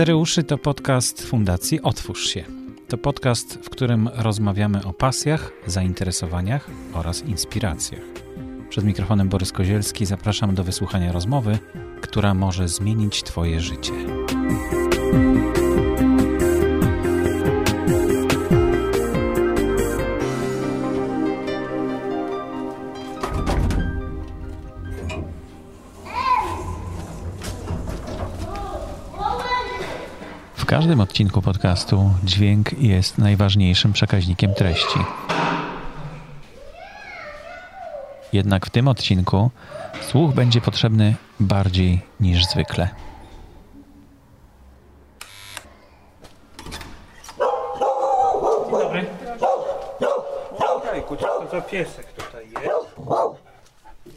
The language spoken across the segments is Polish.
Cztery uszy to podcast Fundacji Otwórz się. To podcast, w którym rozmawiamy o pasjach, zainteresowaniach oraz inspiracjach. Przed mikrofonem Borys Kozielski zapraszam do wysłuchania rozmowy, która może zmienić Twoje życie. Każdym odcinku podcastu dźwięk jest najważniejszym przekaźnikiem treści. Jednak w tym odcinku słuch będzie potrzebny bardziej niż zwykle. Dzień dobry. Jajku, to tutaj jest.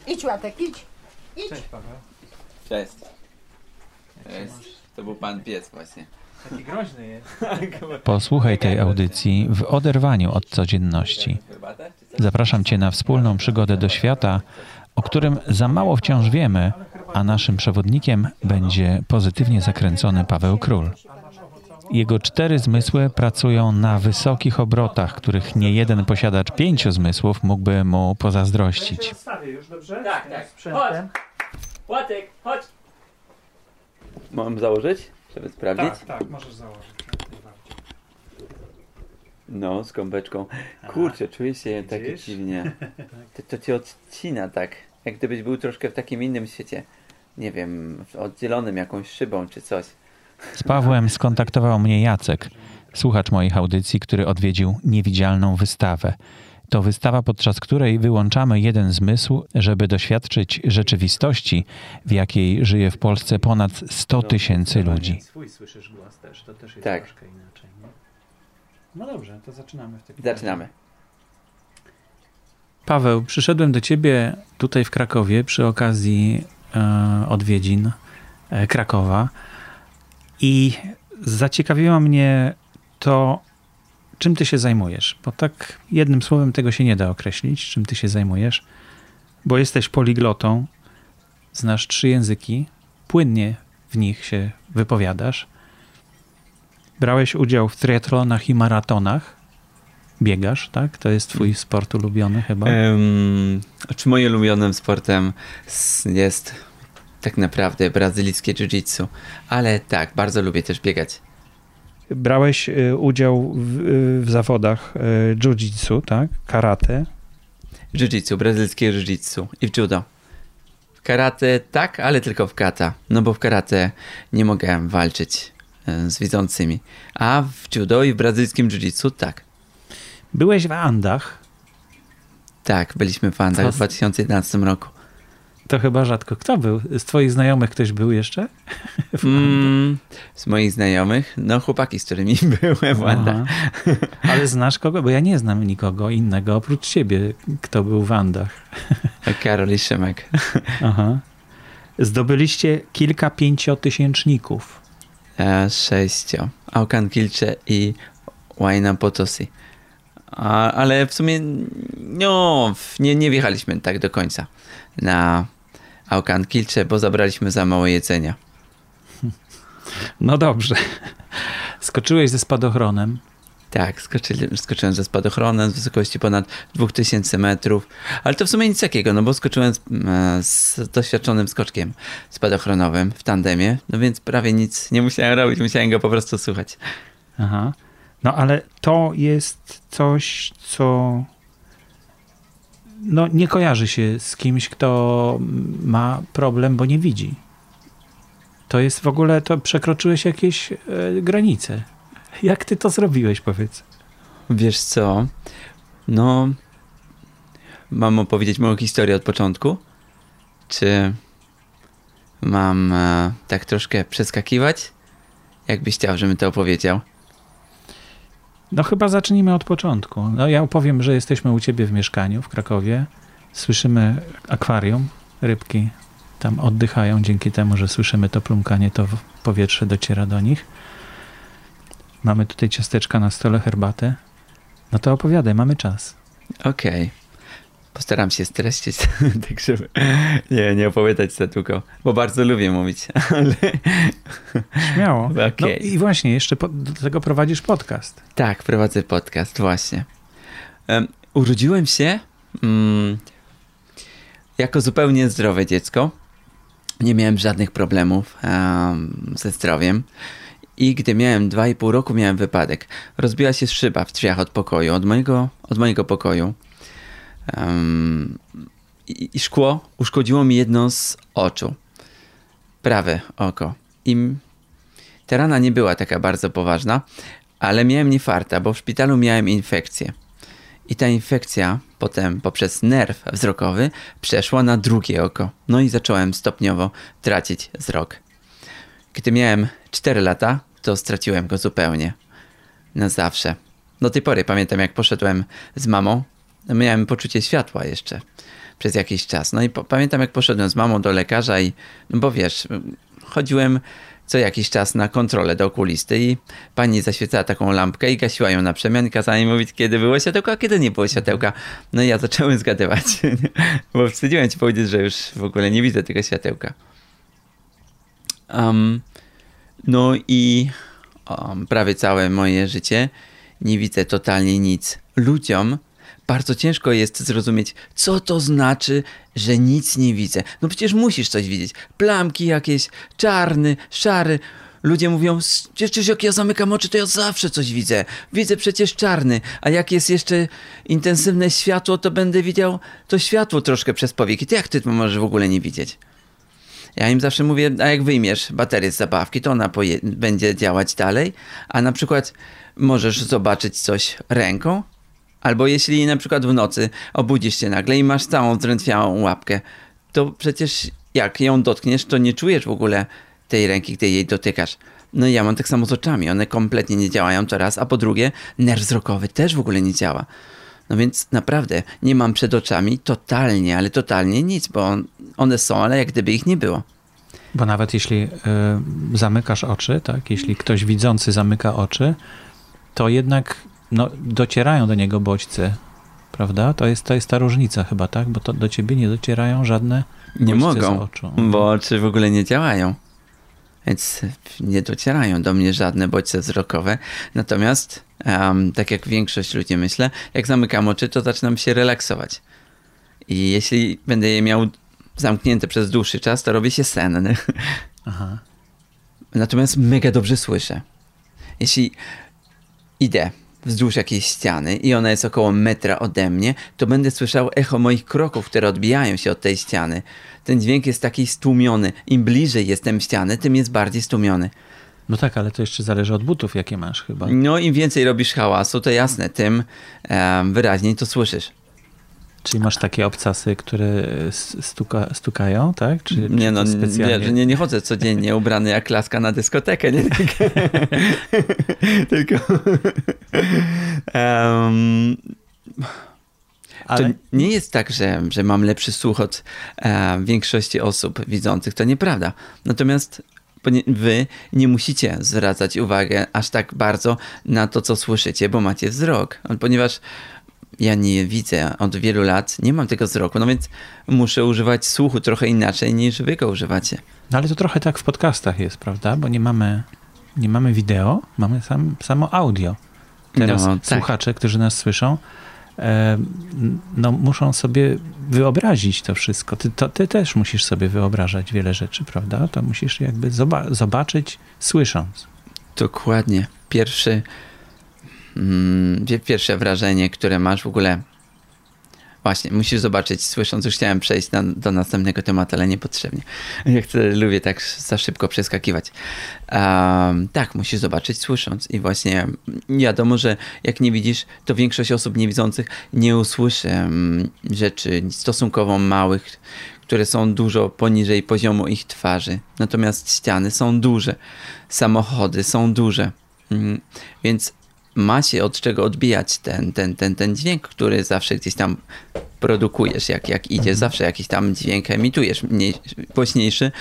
Idź Łatek, idź. Cześć Paweł. Cześć. Cześć. To był pan pies właśnie. Taki groźny jest. Posłuchaj tej audycji w oderwaniu od codzienności. Zapraszam Cię na wspólną przygodę do świata, o którym za mało wciąż wiemy, a naszym przewodnikiem będzie pozytywnie zakręcony Paweł Król. Jego cztery zmysły pracują na wysokich obrotach, których nie jeden posiadacz pięciu zmysłów mógłby mu pozazdrościć. Tak, tak. Sprzętem. Łatek, chodź. Mam założyć, żeby sprawdzić? Tak, tak, możesz założyć. No, z gąbeczką. Kurczę, czuję się tak Widzisz? dziwnie. To, to cię odcina tak. Jak gdybyś był troszkę w takim innym świecie. Nie wiem, oddzielonym jakąś szybą czy coś. Z Pawłem skontaktował mnie Jacek, słuchacz moich audycji, który odwiedził niewidzialną wystawę. To wystawa, podczas której wyłączamy jeden zmysł, żeby doświadczyć rzeczywistości, w jakiej żyje w Polsce ponad 100 tysięcy ludzi. Swój słyszysz głos też, to też jest Tak. troszkę inaczej, nie? No dobrze, to zaczynamy w takim Zaczynamy. Paweł, przyszedłem do ciebie tutaj w Krakowie przy okazji e, odwiedzin e, Krakowa i zaciekawiło mnie to, czym ty się zajmujesz, bo tak jednym słowem tego się nie da określić, czym ty się zajmujesz, bo jesteś poliglotą, znasz trzy języki, płynnie w nich się wypowiadasz, brałeś udział w triatlonach i maratonach, biegasz, tak? To jest twój sport ulubiony chyba. Um, czy moim ulubionym sportem jest tak naprawdę brazylijskie jiu-jitsu. Ale tak, bardzo lubię też biegać. Brałeś y, udział w, y, w zawodach y, jiu-jitsu, tak? Karate. Jiu-jitsu, brazylijskie jiu-jitsu i w judo. W karate tak, ale tylko w kata. No bo w karate nie mogłem walczyć z widzącymi. A w judo i w brazylijskim jiu-jitsu tak. Byłeś w Andach. Tak, byliśmy w Andach w 2011 roku. To chyba rzadko. Kto był? Z twoich znajomych ktoś był jeszcze? Mm, z moich znajomych, no chłopaki, z którymi byłem w Andach. Aha. Ale znasz kogo? Bo ja nie znam nikogo innego oprócz ciebie, kto był w Andach. Karol i Szymek. Aha. Zdobyliście kilka pięciotysięczników. E, sześcio. Aukan Kilcze i Łajna Potosi. A, ale w sumie no, nie, nie wjechaliśmy tak do końca na Aukan Kilcze, bo zabraliśmy za mało jedzenia. No dobrze. Skoczyłeś ze spadochronem. Tak, skoczyli, skoczyłem ze spadochronem z wysokości ponad 2000 metrów, ale to w sumie nic takiego, no bo skoczyłem z, e, z doświadczonym skoczkiem spadochronowym w tandemie, no więc prawie nic nie musiałem robić, musiałem go po prostu słuchać. Aha. No ale to jest coś, co no, nie kojarzy się z kimś, kto ma problem, bo nie widzi. To jest w ogóle, to przekroczyłeś jakieś e, granice. Jak ty to zrobiłeś, powiedz? Wiesz co? No. Mam opowiedzieć moją historię od początku? Czy mam e, tak troszkę przeskakiwać? Jakbyś chciał, żebym to opowiedział? No chyba zacznijmy od początku. No ja opowiem, że jesteśmy u ciebie w mieszkaniu w Krakowie. Słyszymy akwarium, rybki tam oddychają dzięki temu, że słyszymy to plumkanie, to powietrze dociera do nich. Mamy tutaj ciasteczka na stole, herbatę. No to opowiadaj, mamy czas. Okej. Postaram się streścić, tak żeby nie, nie opowiadać za długo, bo bardzo lubię mówić, ale... Śmiało. No Okej. i właśnie, jeszcze po, do tego prowadzisz podcast. Tak, prowadzę podcast, właśnie. Em, urodziłem się mm, jako zupełnie zdrowe dziecko. Nie miałem żadnych problemów em, ze zdrowiem. I gdy miałem 2,5 roku, miałem wypadek. Rozbiła się szyba w drzwiach od pokoju, od mojego, od mojego pokoju. Em, i, I szkło uszkodziło mi jedno z oczu. Prawe oko. I ta rana nie była taka bardzo poważna, ale miałem nie farta, bo w szpitalu miałem infekcję. I ta infekcja potem poprzez nerw wzrokowy przeszła na drugie oko. No i zacząłem stopniowo tracić wzrok. Gdy miałem 4 lata, to straciłem go zupełnie. Na zawsze. Do tej pory pamiętam, jak poszedłem z mamą. Miałem poczucie światła jeszcze przez jakiś czas. No i pamiętam, jak poszedłem z mamą do lekarza i, no bo wiesz, chodziłem co jakiś czas na kontrolę do okulisty i pani zaświecała taką lampkę i gasiła ją na przemian i kazała mi mówić, kiedy było światełko, a kiedy nie było światełka. No i ja zacząłem zgadywać, bo wstydziłem ci powiedzieć, że już w ogóle nie widzę tego światełka. Um, no i um, prawie całe moje życie nie widzę totalnie nic. Ludziom bardzo ciężko jest zrozumieć, co to znaczy, że nic nie widzę. No przecież musisz coś widzieć. Plamki jakieś, czarny, szary. Ludzie mówią, przecież jak ja zamykam oczy, to ja zawsze coś widzę. Widzę przecież czarny, a jak jest jeszcze intensywne światło, to będę widział to światło troszkę przez powieki. To jak ty możesz w ogóle nie widzieć? Ja im zawsze mówię, a jak wyjmiesz baterię z zabawki, to ona będzie działać dalej, a na przykład możesz zobaczyć coś ręką, albo jeśli na przykład w nocy obudzisz się nagle i masz całą zdrętwiałą łapkę, to przecież jak ją dotkniesz, to nie czujesz w ogóle tej ręki, gdy jej dotykasz. No ja mam tak samo z oczami, one kompletnie nie działają to raz, a po drugie nerw wzrokowy też w ogóle nie działa. No więc naprawdę nie mam przed oczami totalnie, ale totalnie nic, bo on, one są, ale jak gdyby ich nie było. Bo nawet jeśli y, zamykasz oczy, tak, jeśli ktoś widzący zamyka oczy, to jednak no, docierają do niego bodźce, prawda? To jest, to jest ta różnica chyba, tak? Bo to do ciebie nie docierają żadne Nie mogą, bo oczy w ogóle nie działają. Więc nie docierają do mnie żadne bodźce wzrokowe. Natomiast, em, tak jak większość ludzi myślę, jak zamykam oczy, to zaczynam się relaksować. I jeśli będę je miał zamknięte przez dłuższy czas, to robię się senny. Aha. Natomiast mega dobrze słyszę. Jeśli idę wzdłuż jakiejś ściany i ona jest około metra ode mnie, to będę słyszał echo moich kroków, które odbijają się od tej ściany. Ten dźwięk jest taki stłumiony. Im bliżej jestem ściany, tym jest bardziej stłumiony. No tak, ale to jeszcze zależy od butów, jakie masz chyba. No im więcej robisz hałasu, to jasne, tym wyraźniej to słyszysz. Czyli masz takie obcasy, które stuka, stukają, tak? Czy, czy Nie no, to nie, specjalnie? że nie, nie chodzę codziennie ubrany jak laska na dyskotekę, nie? Tylko... Em, Ale To nie jest tak, że, że mam lepszy słuch od e, większości osób widzących. To nieprawda. Natomiast wy nie musicie zwracać uwagę aż tak bardzo na to, co słyszycie, bo macie wzrok. Ponieważ ja nie widzę od wielu lat, nie mam tego wzroku, no więc muszę używać słuchu trochę inaczej niż wy go używacie. No ale to trochę tak w podcastach jest, prawda? Bo nie mamy, nie mamy wideo, mamy sam, samo audio. Teraz No, tak. słuchacze, którzy nas słyszą, e, no, muszą sobie wyobrazić to wszystko. Ty, to, ty też musisz sobie wyobrażać wiele rzeczy, prawda? To musisz jakby zoba- zobaczyć, słysząc. Dokładnie. Pierwszy, mm, pie- pierwsze wrażenie, które masz w ogóle. Właśnie, musisz zobaczyć, słysząc, już chciałem przejść na, do następnego tematu, ale niepotrzebnie. Ja chcę, lubię tak za szybko przeskakiwać. Um, tak, musisz zobaczyć, słysząc. I właśnie wiadomo, że jak nie widzisz, to większość osób niewidzących nie usłyszy um, rzeczy stosunkowo małych, które są dużo poniżej poziomu ich twarzy. Natomiast ściany są duże, samochody są duże. Mm, Więc ma się od czego odbijać ten, ten, ten, ten dźwięk, który zawsze gdzieś tam produkujesz, jak, jak idziesz, zawsze jakiś tam dźwięk emitujesz, mniej, głośniejszy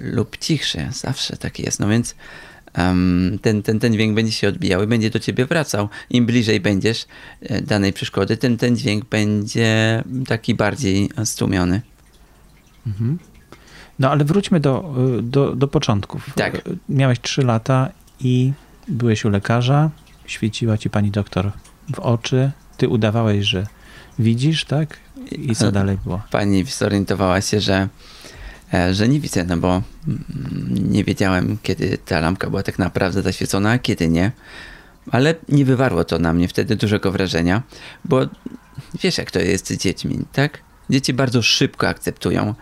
lub cichszy, zawsze tak jest. No więc em, ten, ten, ten dźwięk będzie się odbijał i będzie do ciebie wracał. Im bliżej będziesz e, danej przeszkody, tym ten dźwięk będzie taki bardziej stłumiony. No ale wróćmy do, y, do, do początków. Tak. Y, Miałeś 3 lata i byłeś u lekarza, świeciła ci pani doktor w oczy, ty udawałeś, że widzisz, tak? I co Ale- dalej było? Pani zorientowała się, że, e, że nie widzę, no bo mm, nie wiedziałem, kiedy ta lampka była tak naprawdę zaświecona, a kiedy nie. Ale nie wywarło to na mnie wtedy dużego wrażenia, bo wiesz, jak to jest z dziećmi, tak? Dzieci bardzo szybko akceptują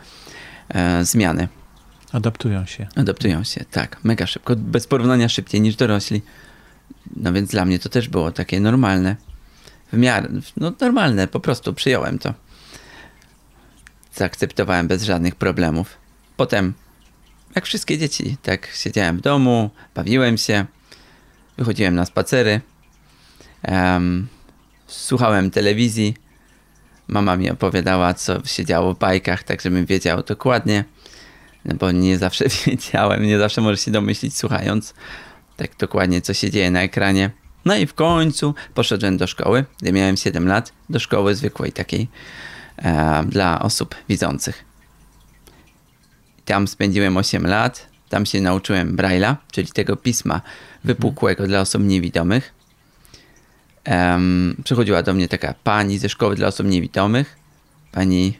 e, zmiany. Adaptują się. Adaptują się, tak, mega szybko, bez porównania szybciej niż dorośli. No więc dla mnie to też było takie normalne. W miarę, no normalne, po prostu przyjąłem to. Zaakceptowałem bez żadnych problemów. Potem, jak wszystkie dzieci, tak siedziałem w domu, bawiłem się, wychodziłem na spacery, em, słuchałem telewizji. Mama mi opowiadała, co się działo w bajkach, tak żebym wiedział dokładnie no bo nie zawsze wiedziałem, nie zawsze możesz się domyślić słuchając tak dokładnie, co się dzieje na ekranie. No i w końcu poszedłem do szkoły, gdy miałem 7 lat, do szkoły zwykłej takiej e, dla osób widzących. Tam spędziłem 8 lat, tam się nauczyłem Braille'a, czyli tego pisma wypukłego dla osób niewidomych. Em, przychodziła do mnie taka pani ze szkoły dla osób niewidomych, pani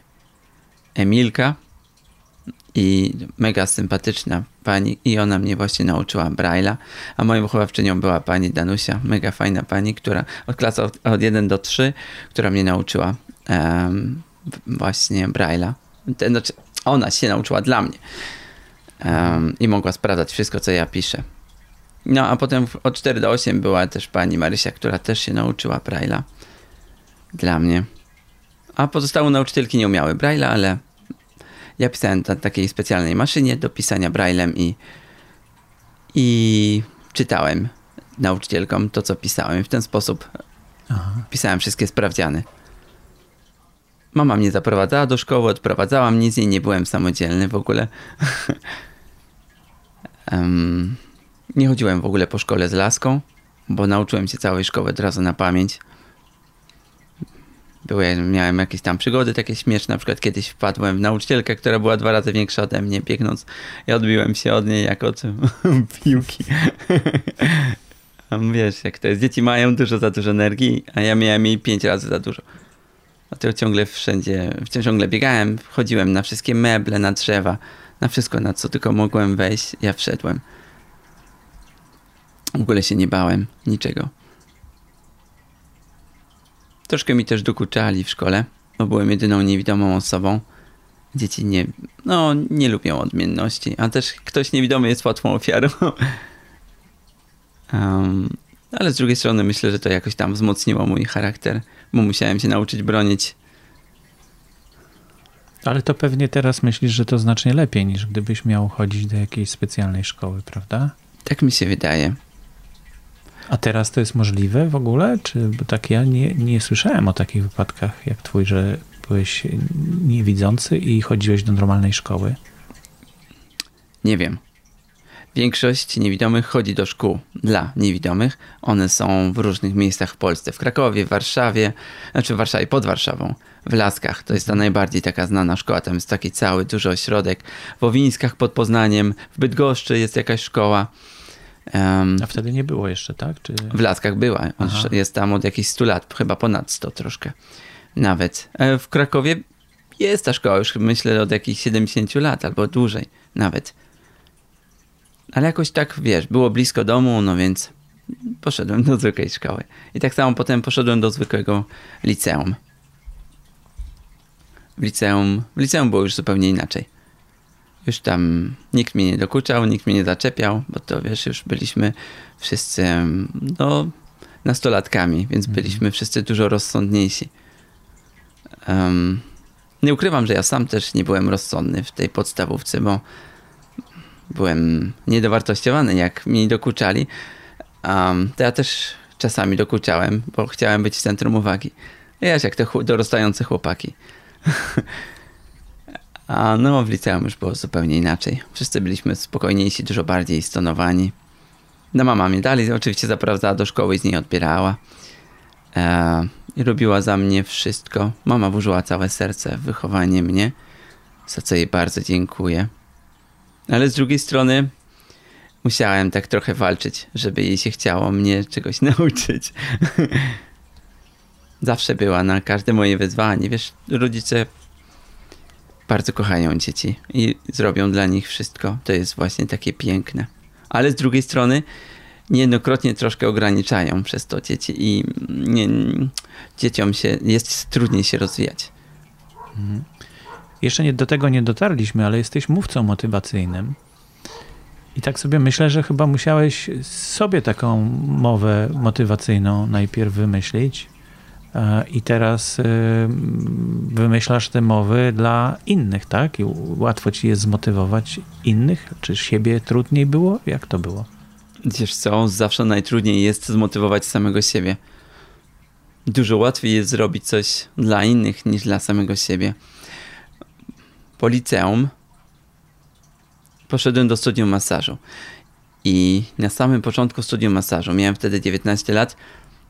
Emilka, i mega sympatyczna pani i ona mnie właśnie nauczyła Braille'a, a moją wychowawczynią była pani Danusia, mega fajna pani, która od klasy od, od 1 do 3, która mnie nauczyła w- właśnie Braille'a. Znaczy, ona się nauczyła dla mnie em, i mogła sprawdzać wszystko, co ja piszę. No, a potem od 4 do 8 była też pani Marysia, która też się nauczyła Braille'a dla mnie. A pozostałe nauczycielki nie umiały Braille'a, ale ja pisałem na takiej specjalnej maszynie do pisania braillem i, i czytałem nauczycielkom to, co pisałem. W ten sposób Aha. pisałem wszystkie sprawdziany. Mama mnie zaprowadzała do szkoły, odprowadzała mnie, z niej nie byłem samodzielny w ogóle. Em, nie chodziłem w ogóle po szkole z laską, bo nauczyłem się całej szkoły od razu na pamięć. Były, miałem jakieś tam przygody takie śmieszne, na przykład kiedyś wpadłem w nauczycielkę, która była dwa razy większa ode mnie, biegnąc i odbiłem się od niej jak od piłki. A wiesz, jak to jest, dzieci mają dużo za dużo energii, a ja miałem jej pięć razy za dużo. Dlatego ciągle wszędzie, ciągle biegałem, wchodziłem na wszystkie meble, na drzewa, na wszystko, na co tylko mogłem wejść, ja wszedłem. W ogóle się nie bałem niczego. Troszkę mi też dokuczali w szkole, bo byłem jedyną niewidomą osobą. Dzieci nie, no, nie lubią odmienności, a też ktoś niewidomy jest łatwą ofiarą. Um, ale z drugiej strony myślę, że to jakoś tam wzmocniło mój charakter, bo musiałem się nauczyć bronić. Ale to pewnie teraz myślisz, że to znacznie lepiej niż gdybyś miał chodzić do jakiejś specjalnej szkoły, prawda? Tak mi się wydaje. A teraz to jest możliwe w ogóle? Czy bo tak ja nie, nie słyszałem o takich wypadkach jak twój, że byłeś niewidzący i chodziłeś do normalnej szkoły? Nie wiem. Większość niewidomych chodzi do szkół dla niewidomych. One są w różnych miejscach w Polsce. W Krakowie, w Warszawie, znaczy w Warszawie, pod Warszawą, w Laskach. To jest ta najbardziej taka znana szkoła. Tam jest taki cały duży ośrodek. W Owińskach pod Poznaniem, w Bydgoszczy jest jakaś szkoła. Em, A wtedy nie było jeszcze, tak? Czy... w Laskach była. Jest tam od jakichś 100 lat, chyba ponad 100 troszkę. Nawet. E, W Krakowie jest ta szkoła już myślę od jakichś 70 lat albo dłużej nawet. Ale jakoś tak, wiesz, było blisko domu, no więc poszedłem do zwykłej szkoły. I tak samo potem poszedłem do zwykłego liceum. W liceum, w liceum było już zupełnie inaczej. Już tam nikt mnie nie dokuczał, nikt mnie nie zaczepiał, bo to wiesz, już byliśmy wszyscy em, no, nastolatkami, więc byliśmy wszyscy dużo rozsądniejsi. Em, nie ukrywam, że ja sam też nie byłem rozsądny w tej podstawówce, bo byłem niedowartościowany, jak mi dokuczali. Um, to ja też czasami dokuczałem, bo chciałem być w centrum uwagi. Wiesz, jak te dorastające chłopaki. A no, w liceum już było zupełnie inaczej. Wszyscy byliśmy spokojniejsi, dużo bardziej stonowani. No mama mnie dalej oczywiście zaprowadzała do szkoły i z niej odbierała. E, I robiła za mnie wszystko. Mama włożyła całe serce w wychowanie mnie, za co jej bardzo dziękuję. Ale z drugiej strony musiałem tak trochę walczyć, żeby jej się chciało mnie czegoś nauczyć. Zawsze była na każde moje wyzwanie. Wiesz, rodzice bardzo kochają dzieci i zrobią dla nich wszystko. To jest właśnie takie piękne. Ale z drugiej strony niejednokrotnie troszkę ograniczają przez to dzieci i nie, dzieciom się, jest trudniej się rozwijać. Jeszcze nie, do tego nie dotarliśmy, ale jesteś mówcą motywacyjnym. I tak sobie myślę, że chyba musiałeś sobie taką mowę motywacyjną najpierw wymyślić. E, I teraz e, wymyślasz te mowy dla innych, tak? I łatwo ci jest zmotywować innych? Czy siebie trudniej było? Jak to było? Wiesz co, zawsze najtrudniej jest zmotywować samego siebie. Dużo łatwiej jest zrobić coś dla innych niż dla samego siebie. Po liceum poszedłem do studium masażu. I na samym początku studium masażu, miałem wtedy 19 lat,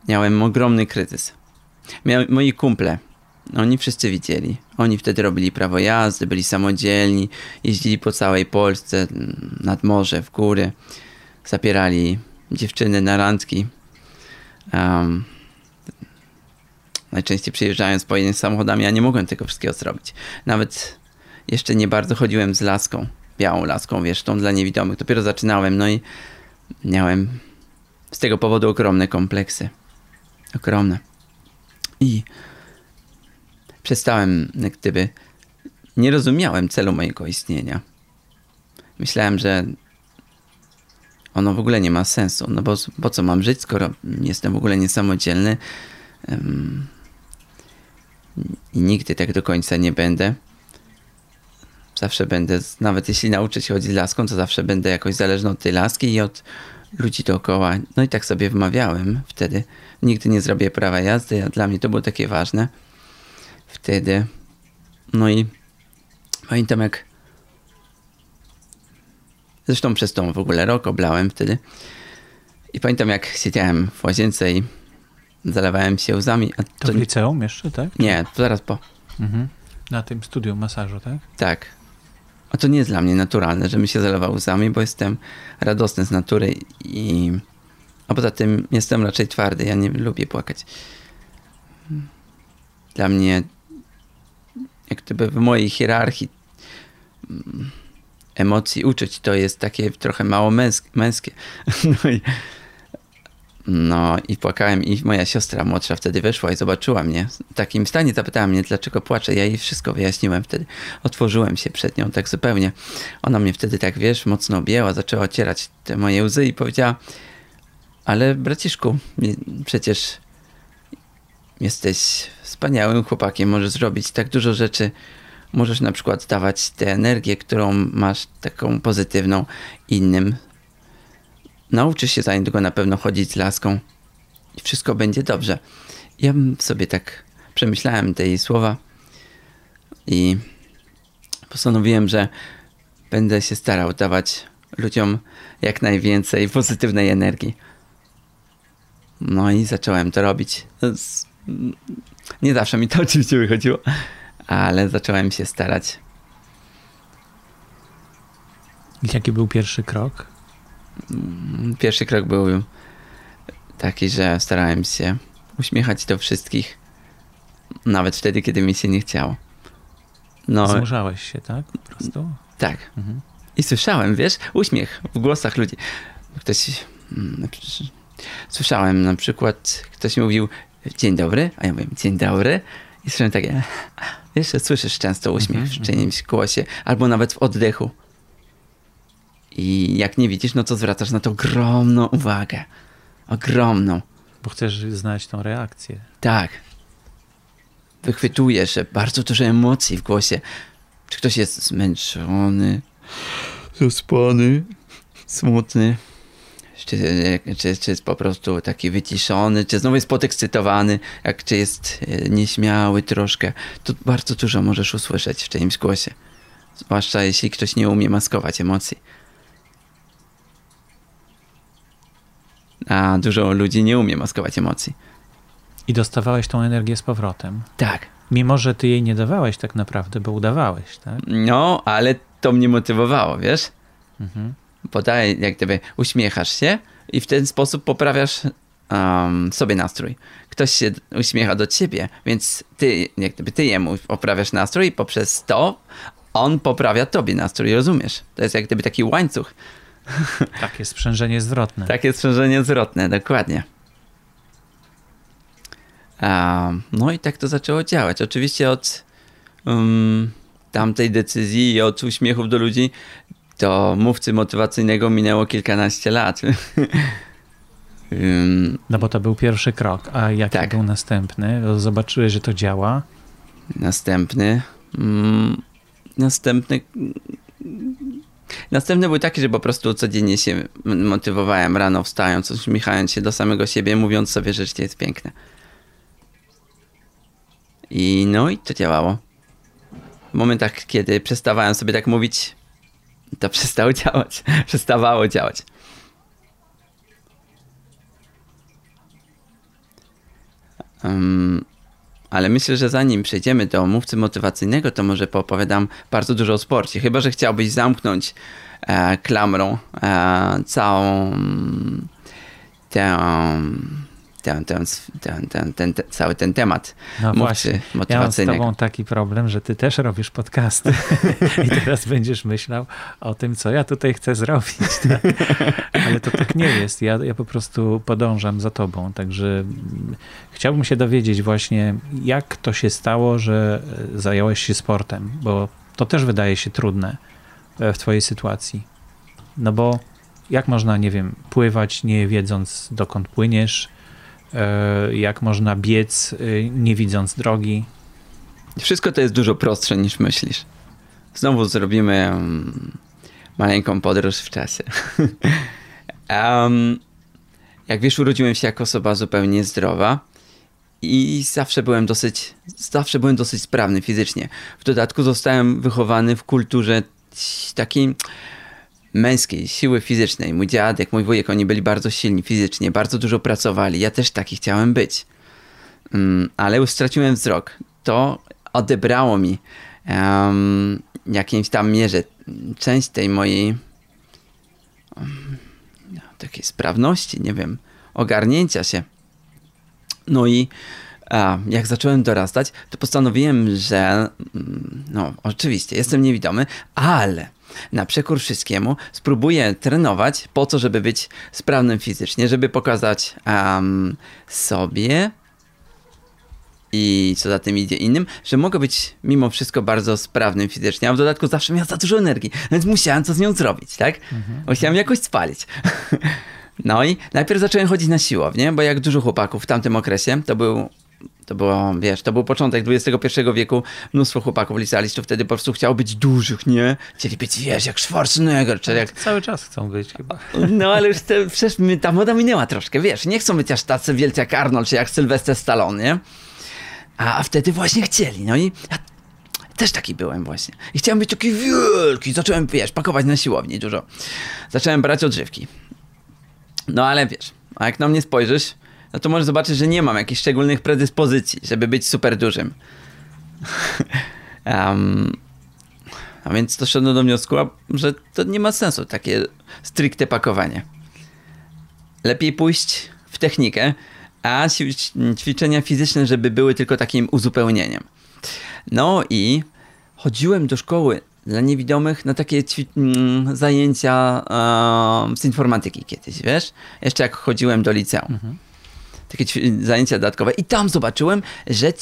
miałem ogromny kryzys. Miałem, moi kumple, oni wszyscy widzieli. Oni wtedy robili prawo jazdy, byli samodzielni, jeździli po całej Polsce, nad morze, w góry zapierali dziewczyny na randki. Um, najczęściej przyjeżdżają z pojedynczymi samochodami, ja nie mogłem tego wszystkiego zrobić. Nawet jeszcze nie bardzo chodziłem z laską, białą laską, wiesz, tą dla niewidomych. Dopiero zaczynałem, no i miałem z tego powodu ogromne kompleksy. Ogromne. I przestałem, gdyby, nie rozumiałem celu mojego istnienia. Myślałem, że ono w ogóle nie ma sensu. No bo po co mam żyć, skoro jestem w ogóle niesamodzielny um, i nigdy tak do końca nie będę. Zawsze będę, nawet jeśli nauczę się chodzić laską, to zawsze będę jakoś zależny od tej laski i od ludzi dookoła. No i tak sobie wmawiałem wtedy. Nigdy nie zrobię prawa jazdy, a dla mnie to było takie ważne. Wtedy. No i pamiętam jak Zresztą przez tą w ogóle rok oblałem wtedy. I pamiętam, jak siedziałem w łazience i zalewałem się łzami. A To to, w liceum jeszcze, tak? nie, to zaraz po. Mhm. Na tym studium masażu, tak? Tak. A to nie jest dla mnie naturalne, żebym się zalewał łzami, bo jestem radosny z natury i... A poza tym jestem raczej twardy, ja nie lubię płakać. Dla mnie, jak gdyby w mojej hierarchii mm, emocji, uczuć, to jest takie trochę mało męskie. No i, no i płakałem i moja siostra młodsza wtedy weszła i zobaczyła mnie w takim stanie, zapytała mnie, dlaczego płaczę. Ja jej wszystko wyjaśniłem wtedy. Otworzyłem się przed nią tak zupełnie. Ona mnie wtedy tak, wiesz, mocno objęła, zaczęła ocierać te moje łzy i powiedziała, ale braciszku, przecież jesteś wspaniałym chłopakiem, możesz zrobić tak dużo rzeczy, możesz na przykład dawać tę energię, którą masz taką pozytywną innym. Nauczysz się za niedługo na pewno chodzić z laską i wszystko będzie dobrze. Ja sobie tak przemyślałem te jej słowa i postanowiłem, że będę się starał dawać ludziom jak najwięcej pozytywnej energii. No i zacząłem to robić. Nie zawsze mi to oczywiście wychodziło, ale zacząłem się starać. I jaki był pierwszy krok? Pierwszy krok był taki, że starałem się uśmiechać do wszystkich, nawet wtedy, kiedy mi się nie chciało. No, Zmuszałeś się, tak? Po prostu? tak. Mhm. I słyszałem, wiesz, uśmiech w głosach ludzi. Ktoś. Mm, Słyszałem na przykład, ktoś mówił dzień dobry, a ja mówię dzień dobry. I słyszałem takie, wiesz, słyszysz często uśmiech Mhm, w czyimś głosie, albo nawet w oddechu. I jak nie widzisz, no to zwracasz na to ogromną uwagę. Ogromną. Bo chcesz znać tą reakcję. Tak. Wychwytujesz, że bardzo dużo emocji w głosie. Czy ktoś jest zmęczony, zaspany, smutny, czy, czy, czy jest po prostu taki wyciszony, czy znowu jest podekscytowany, jak czy jest e, nieśmiały troszkę. To bardzo dużo możesz usłyszeć w czyimś głosie. Zwłaszcza jeśli ktoś nie umie maskować emocji. a dużo ludzi nie umie maskować emocji. I dostawałeś tą energię z powrotem. Tak. Mimo, że ty jej nie dawałeś tak naprawdę, bo udawałeś, tak? No, ale to mnie motywowało, wiesz? Mhm. Bo daj, jak gdyby uśmiechasz się i w ten sposób poprawiasz um, sobie nastrój. Ktoś się uśmiecha do ciebie, więc ty, jak gdyby ty jemu poprawiasz nastrój i poprzez to on poprawia tobie nastrój, rozumiesz? To jest jak gdyby taki łańcuch. Takie sprzężenie zwrotne. Takie sprzężenie zwrotne, dokładnie. Um, no i tak to zaczęło działać. Oczywiście od um, tamtej decyzji i od uśmiechów do ludzi do mówcy motywacyjnego minęło kilkanaście lat. No bo to był pierwszy krok. A jaki Tak. był następny? Zobaczyłeś, że to działa. Następny. Mm, następny. Następny był taki, że po prostu codziennie się motywowałem rano wstając, uśmiechając się do samego siebie, mówiąc sobie, że życie jest piękne. I no i to działało. W momentach, kiedy przestawałem sobie tak mówić, to przestało działać. Przestawało działać. Um, ale myślę, że zanim przejdziemy do mówcy motywacyjnego, to może poopowiadam bardzo dużo o sporcie. Chyba, że chciałbyś zamknąć e, klamrą e, całą tę, tę, tę, ten, ten, ten, ten, cały ten temat No właśnie. Ja mam z tobą taki problem, że ty też robisz podcasty i teraz będziesz myślał o tym, co ja tutaj chcę zrobić. Tak? Ale to tak nie jest. Ja, ja po prostu podążam za tobą. Także mm, chciałbym się dowiedzieć właśnie, jak to się stało, że e, zająłeś się sportem, bo to też wydaje się trudne e, w twojej sytuacji. No bo jak można, nie wiem, pływać nie wiedząc dokąd płyniesz, jak można biec e, nie widząc drogi. Wszystko to jest dużo prostsze niż myślisz. Znowu zrobimy maleńką podróż w czasie. um, jak wiesz, urodziłem się jako osoba zupełnie zdrowa i zawsze byłem dosyć, zawsze byłem dosyć sprawny fizycznie. W dodatku zostałem wychowany w kulturze takiej męskiej, siły fizycznej. Mój dziadek, mój wujek, oni byli bardzo silni fizycznie, bardzo dużo pracowali. Ja też taki chciałem być. Mm, ale już straciłem wzrok. To odebrało mi um, jakimś tam mierze część tej mojej um, takiej sprawności, nie wiem, ogarnięcia się. No i a, jak zacząłem dorastać, to postanowiłem, że mm, no oczywiście jestem niewidomy, ale na przekór wszystkiemu spróbuję trenować po to, żeby być sprawnym fizycznie, żeby pokazać um, sobie i co za tym idzie innym, że mogę być mimo wszystko bardzo sprawnym fizycznie, a w dodatku zawsze miałem za dużo energii, więc musiałem co z nią zrobić, tak? Musiałem jakoś spalić. No i najpierw zacząłem chodzić na siłownię, bo jak dużo chłopaków w tamtym okresie, to był to było, wiesz, to był początek XXI wieku, mnóstwo chłopaków licealistów wtedy po prostu chciało być dużych, nie? Chcieli być, wiesz, jak Schwarzenegger, czy jak... Cały czas chcą być chyba. No ale już te, przecież ta moda minęła troszkę, wiesz, nie chcą być aż tacy wielcy jak Arnold, czy jak Sylvester Stallone, nie? A, a wtedy właśnie chcieli, no i ja też taki byłem właśnie. I chciałem być taki wielki, zacząłem, wiesz, pakować na siłowni dużo. Zacząłem brać odżywki. No ale wiesz, a jak na mnie spojrzysz, no to możesz zobaczyć, że nie mam jakichś szczególnych predyspozycji, żeby być super dużym. um, a więc doszedłem do wniosku, że to nie ma sensu takie stricte pakowanie. Lepiej pójść w technikę, a ćwi- ćwiczenia fizyczne, żeby były tylko takim uzupełnieniem. No i chodziłem do szkoły dla niewidomych na takie mm, zajęcia em, z informatyki kiedyś, wiesz? Jeszcze jak chodziłem do liceum. Takie zajęcia dodatkowe. I tam zobaczyłem, że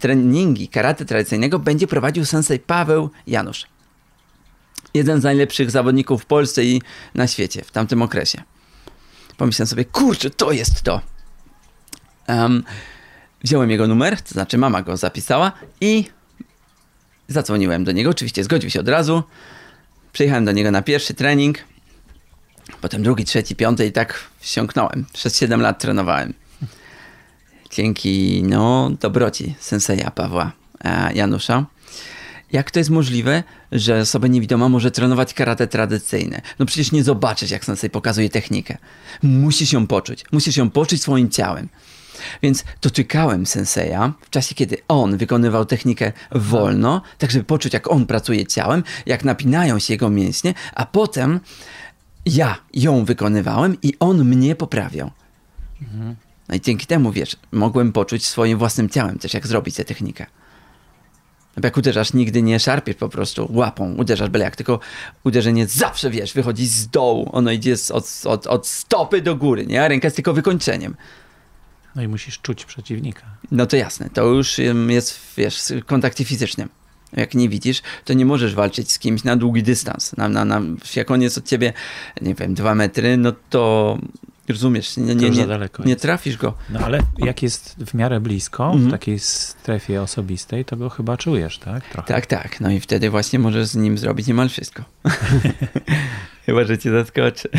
treningi karate tradycyjnego będzie prowadził sensei Paweł Janusz. Jeden z najlepszych zawodników w Polsce i na świecie w tamtym okresie. Pomyślałem sobie, kurczę, to jest to. Em, wziąłem jego numer, to znaczy mama go zapisała i zadzwoniłem do niego. Oczywiście zgodził się od razu. Przyjechałem do niego na pierwszy trening. Potem drugi, trzeci, piąty i tak wsiąknąłem. Przez 7 lat trenowałem. Dzięki, no, dobroci senseja Pawła e, Janusza. jak to jest możliwe, że osoba niewidoma może trenować karate tradycyjne? No przecież nie zobaczysz, jak sensei pokazuje technikę. Musisz ją poczuć. Musisz ją poczuć swoim ciałem. Więc dotykałem senseja w czasie, kiedy on wykonywał technikę wolno, tak żeby poczuć, jak on pracuje ciałem, jak napinają się jego mięśnie, a potem ja ją wykonywałem i on mnie poprawiał. No i dzięki temu, wiesz, mogłem poczuć swoim własnym ciałem też, jak zrobić tę technikę. Jak uderzasz, nigdy nie szarpiesz po prostu łapą, uderzasz byle jak, tylko uderzenie zawsze, wiesz, wychodzi z dołu, ono idzie z- od, od, od stopy do góry, nie? A ręka jest tylko wykończeniem. No i musisz czuć przeciwnika. No to jasne, to już jest, wiesz, w kontakcie fizycznym. Jak nie widzisz, to nie możesz walczyć z kimś na długi dystans. Na, na, na, jak on jest od ciebie, nie wiem, dwa metry, no to rozumiesz, nie, nie, nie, nie trafisz go. No ale jak jest w miarę blisko, Mhm. w takiej strefie osobistej, to go chyba czujesz, tak? Trochę. Tak, tak. No i wtedy właśnie możesz z nim zrobić niemal wszystko. Chyba, że cię zaskoczy.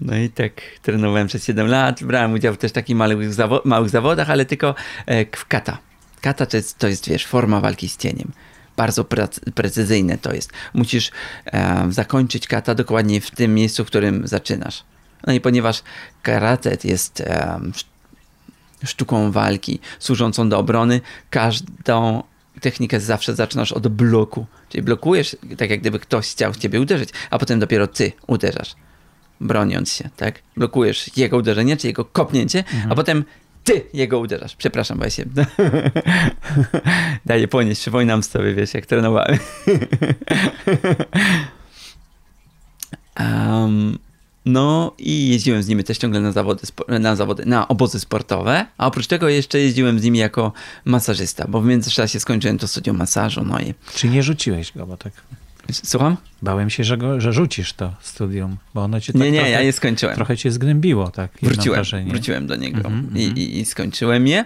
No i tak trenowałem przez 7 lat, brałem udział w też takich małych, zawo- małych zawodach, ale tylko e, w kata. Kata to jest, to jest, wiesz, forma walki z cieniem. Bardzo precyzyjne to jest. Musisz e, zakończyć kata dokładnie w tym miejscu, w którym zaczynasz. No i ponieważ karate jest sz- sztuką walki służącą do obrony, każdą technikę zawsze zaczynasz od bloku. Czyli blokujesz, tak jak gdyby ktoś chciał w ciebie uderzyć, a potem dopiero ty uderzasz, broniąc się, tak? Blokujesz jego uderzenie, czy jego kopnięcie, a potem ty jego uderzasz. Przepraszam, bo ja się daję ponieść, przypominam sobie, wiesz, jak trenowałem. Em, no i jeździłem z nimi też ciągle na zawody, na zawody, na obozy sportowe, a oprócz tego jeszcze jeździłem z nimi jako masażysta, bo w międzyczasie skończyłem to studium masażu, no i Czy nie rzuciłeś go, bo tak słucham? bałem się, że, go, że rzucisz to studium, bo ono cię tak Nie, nie, trochę, ja je skończyłem. trochę cię zgnębiło, tak? Wróciłem, wrażenie. wróciłem do niego Mhm, I, mhm. i, i skończyłem je.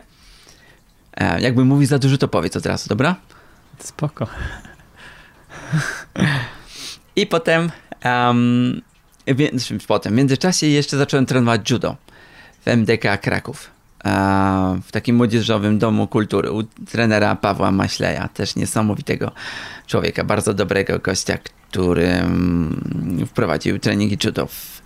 E, jakby mówić za dużo, to powiedz od razu, dobra? Spoko. I potem, um, więc, potem, w międzyczasie jeszcze zacząłem trenować judo w MDK Kraków. W takim młodzieżowym domu kultury u trenera Pawła Maśleja, też niesamowitego człowieka, bardzo dobrego gościa, który mm, wprowadził treningi judo w,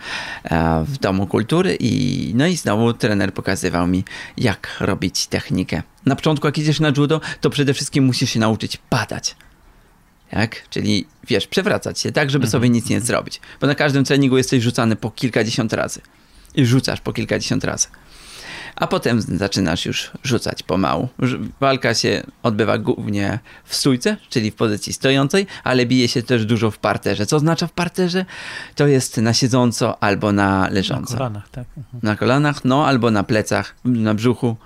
w domu kultury i no i znowu trener pokazywał mi, jak robić technikę. Na początku, jak idziesz na judo, to przede wszystkim musisz się nauczyć padać. Tak? Czyli wiesz, przewracać się tak, żeby sobie nic nie zrobić. Bo na każdym treningu jesteś rzucany po kilkadziesiąt razy. I rzucasz po kilkadziesiąt razy. A potem zaczynasz już rzucać pomału. Walka się odbywa głównie w stójce, czyli w pozycji stojącej, ale bije się też dużo w parterze. Co oznacza w parterze? To jest na siedząco albo na Na leżąco. kolanach, tak? Mhm. Na kolanach, no albo na plecach, na brzuchu.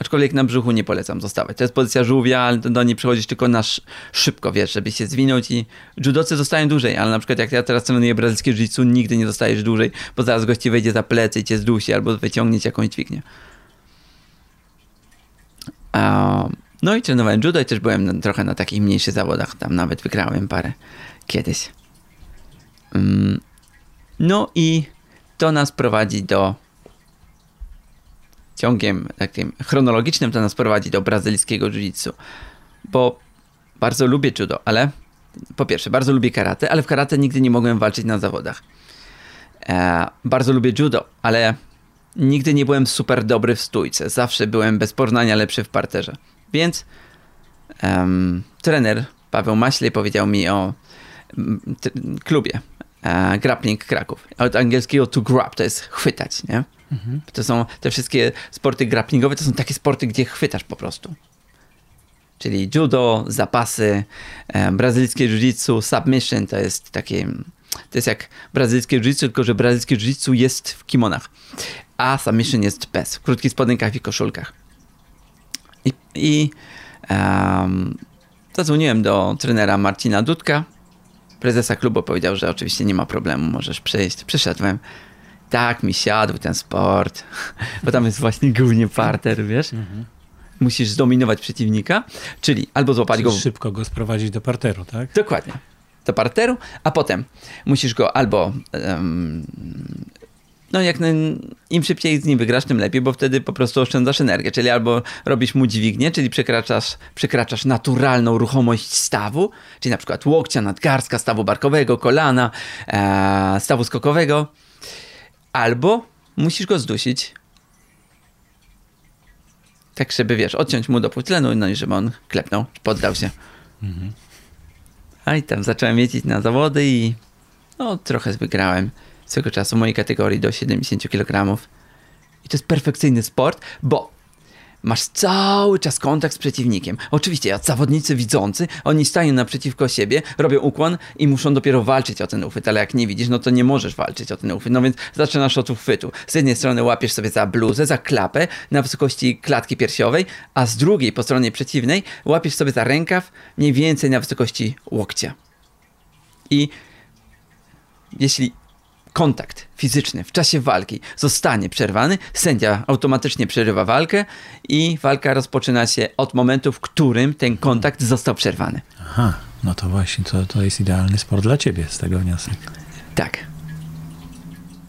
Aczkolwiek na brzuchu nie polecam zostawać. To jest pozycja żółwia, ale do niej przychodzisz tylko na sz- szybko, wiesz, żeby się zwinąć i judocy zostają dłużej, ale na przykład jak ja teraz trenuję brazylijskie jiu nigdy nie zostajesz dłużej, bo zaraz gości wejdzie za plecy i cię zdusi albo wyciągnie cię jakąś dźwignię. A, no i trenowałem judo i też byłem na, trochę na takich mniejszych zawodach, tam nawet wygrałem parę kiedyś. Mm, no i to nas prowadzi do ciągiem takim chronologicznym to nas prowadzi do brazylijskiego jiu-jitsu, bo bardzo lubię judo, ale po pierwsze, bardzo lubię karate, ale w karate nigdy nie mogłem walczyć na zawodach. E, bardzo lubię judo, ale nigdy nie byłem super dobry w stójce. Zawsze byłem bez porównania lepszy w parterze. Więc trener Paweł Maślej powiedział mi o klubie e, Grappling Kraków. Od angielskiego to grab, to jest chwytać, nie? To są te wszystkie sporty grapplingowe, to są takie sporty, gdzie chwytasz po prostu. Czyli judo, zapasy, e, brazylijskie jiu-jitsu, submission to jest takie, to jest jak brazylijskie jiu-jitsu, tylko że brazylijskie jiu-jitsu jest w kimonach, a submission jest bez, w krótkich spodenkach i koszulkach. I, i em, zadzwoniłem do trenera Marcina Dudka, prezesa klubu, powiedział, że oczywiście nie ma problemu, możesz przyjść. Przyszedłem. Tak mi siadł ten sport, bo tam jest właśnie głównie parter, wiesz? Musisz zdominować przeciwnika, czyli albo złapać go... Czyli szybko go sprowadzić do parteru, tak? Dokładnie. Do parteru, a potem musisz go albo em, no jak naj- im szybciej z nim wygrasz, tym lepiej, bo wtedy po prostu oszczędzasz energię, czyli albo robisz mu dźwignię, czyli przekraczasz, przekraczasz naturalną ruchomość stawu, czyli na przykład łokcia, nadgarstka, stawu barkowego, kolana, e, stawu skokowego, albo musisz go zdusić, tak żeby, wiesz, odciąć mu dopływ tlenu, no i żeby on klepnął, poddał się. A i tam zacząłem jeździć na zawody i no trochę wygrałem swego czasu mojej kategorii do 70 kg. I to jest perfekcyjny sport, bo masz cały czas kontakt z przeciwnikiem. Oczywiście, jak zawodnicy widzący, oni stają naprzeciwko siebie, robią ukłon i muszą dopiero walczyć o ten uchwyt, ale jak nie widzisz, no to nie możesz walczyć o ten uchwyt. No więc zaczynasz od uchwytu. Z jednej strony łapiesz sobie za bluzę, za klapę na wysokości klatki piersiowej, a z drugiej, po stronie przeciwnej, łapiesz sobie za rękaw mniej więcej na wysokości łokcia. I jeśli kontakt fizyczny w czasie walki zostanie przerwany, sędzia automatycznie przerywa walkę i walka rozpoczyna się od momentu, w którym ten kontakt został przerwany. Aha, no to właśnie, to, to jest idealny sport dla ciebie z tego wniosek. Tak,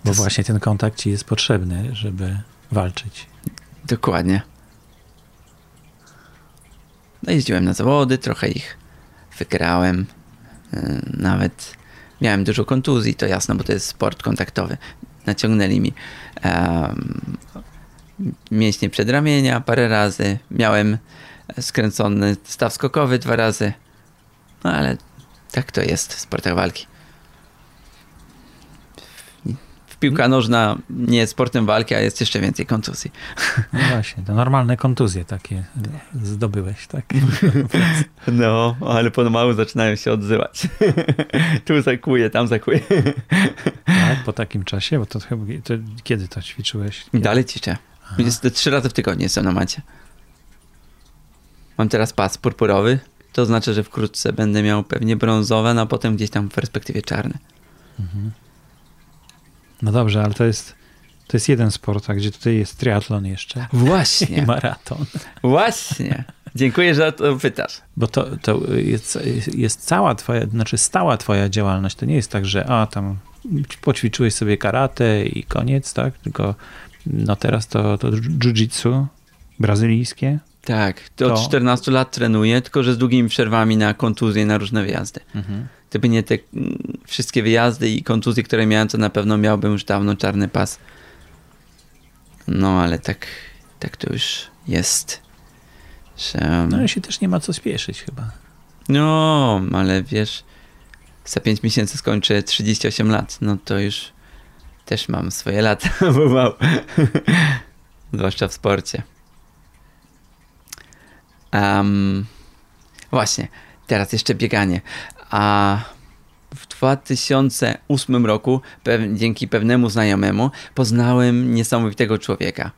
Bo właśnie ten kontakt ci jest potrzebny, żeby walczyć. dokładnie. No jeździłem na zawody, trochę ich wygrałem. Yy, Nawet miałem dużo kontuzji, to jasno, bo to jest sport kontaktowy. Naciągnęli mi em, mięśnie przedramienia parę razy. Miałem skręcony staw skokowy dwa razy. No ale tak to jest w sportach walki. Piłka nożna nie jest sportem walki, a jest jeszcze więcej kontuzji. No właśnie, to normalne kontuzje takie zdobyłeś, tak? No, ale pomału zaczynają się odzywać. tu zakuje, tam zakuje. tak? Po takim czasie, bo to chyba, to, kiedy to ćwiczyłeś? I dalej ćwiczę. Jest trzy razy w tygodniu jestem na macie. Mam teraz pas purpurowy. To znaczy, że wkrótce będę miał pewnie brązowe, no a potem gdzieś tam w perspektywie czarny. No dobrze, ale to jest, to jest jeden sport, a gdzie tutaj jest triatlon jeszcze i Właśnie, maraton. właśnie. Dziękuję, że o to pytasz. Bo to, to jest, jest cała twoja, znaczy stała twoja działalność. To nie jest tak, że a tam poćwiczyłeś sobie karate i koniec, tak? Tylko no teraz to, to jiu-jitsu brazylijskie. Tak, to od To- 14 lat trenuję, tylko że z długimi przerwami na kontuzje, na różne wyjazdy. Gdyby nie te mm, wszystkie wyjazdy i kontuzje, które miałem, to na pewno miałbym już dawno czarny pas. No, ale tak, tak to już jest. Że... No i się też nie ma co spieszyć chyba. No, ale wiesz, za 5 miesięcy skończę 38 lat, no to już też mam swoje lata, bo mam. Zwłaszcza w sporcie. Em, właśnie, teraz jeszcze bieganie. A w 2008 roku, pew- dzięki pewnemu znajomemu, poznałem niesamowitego człowieka.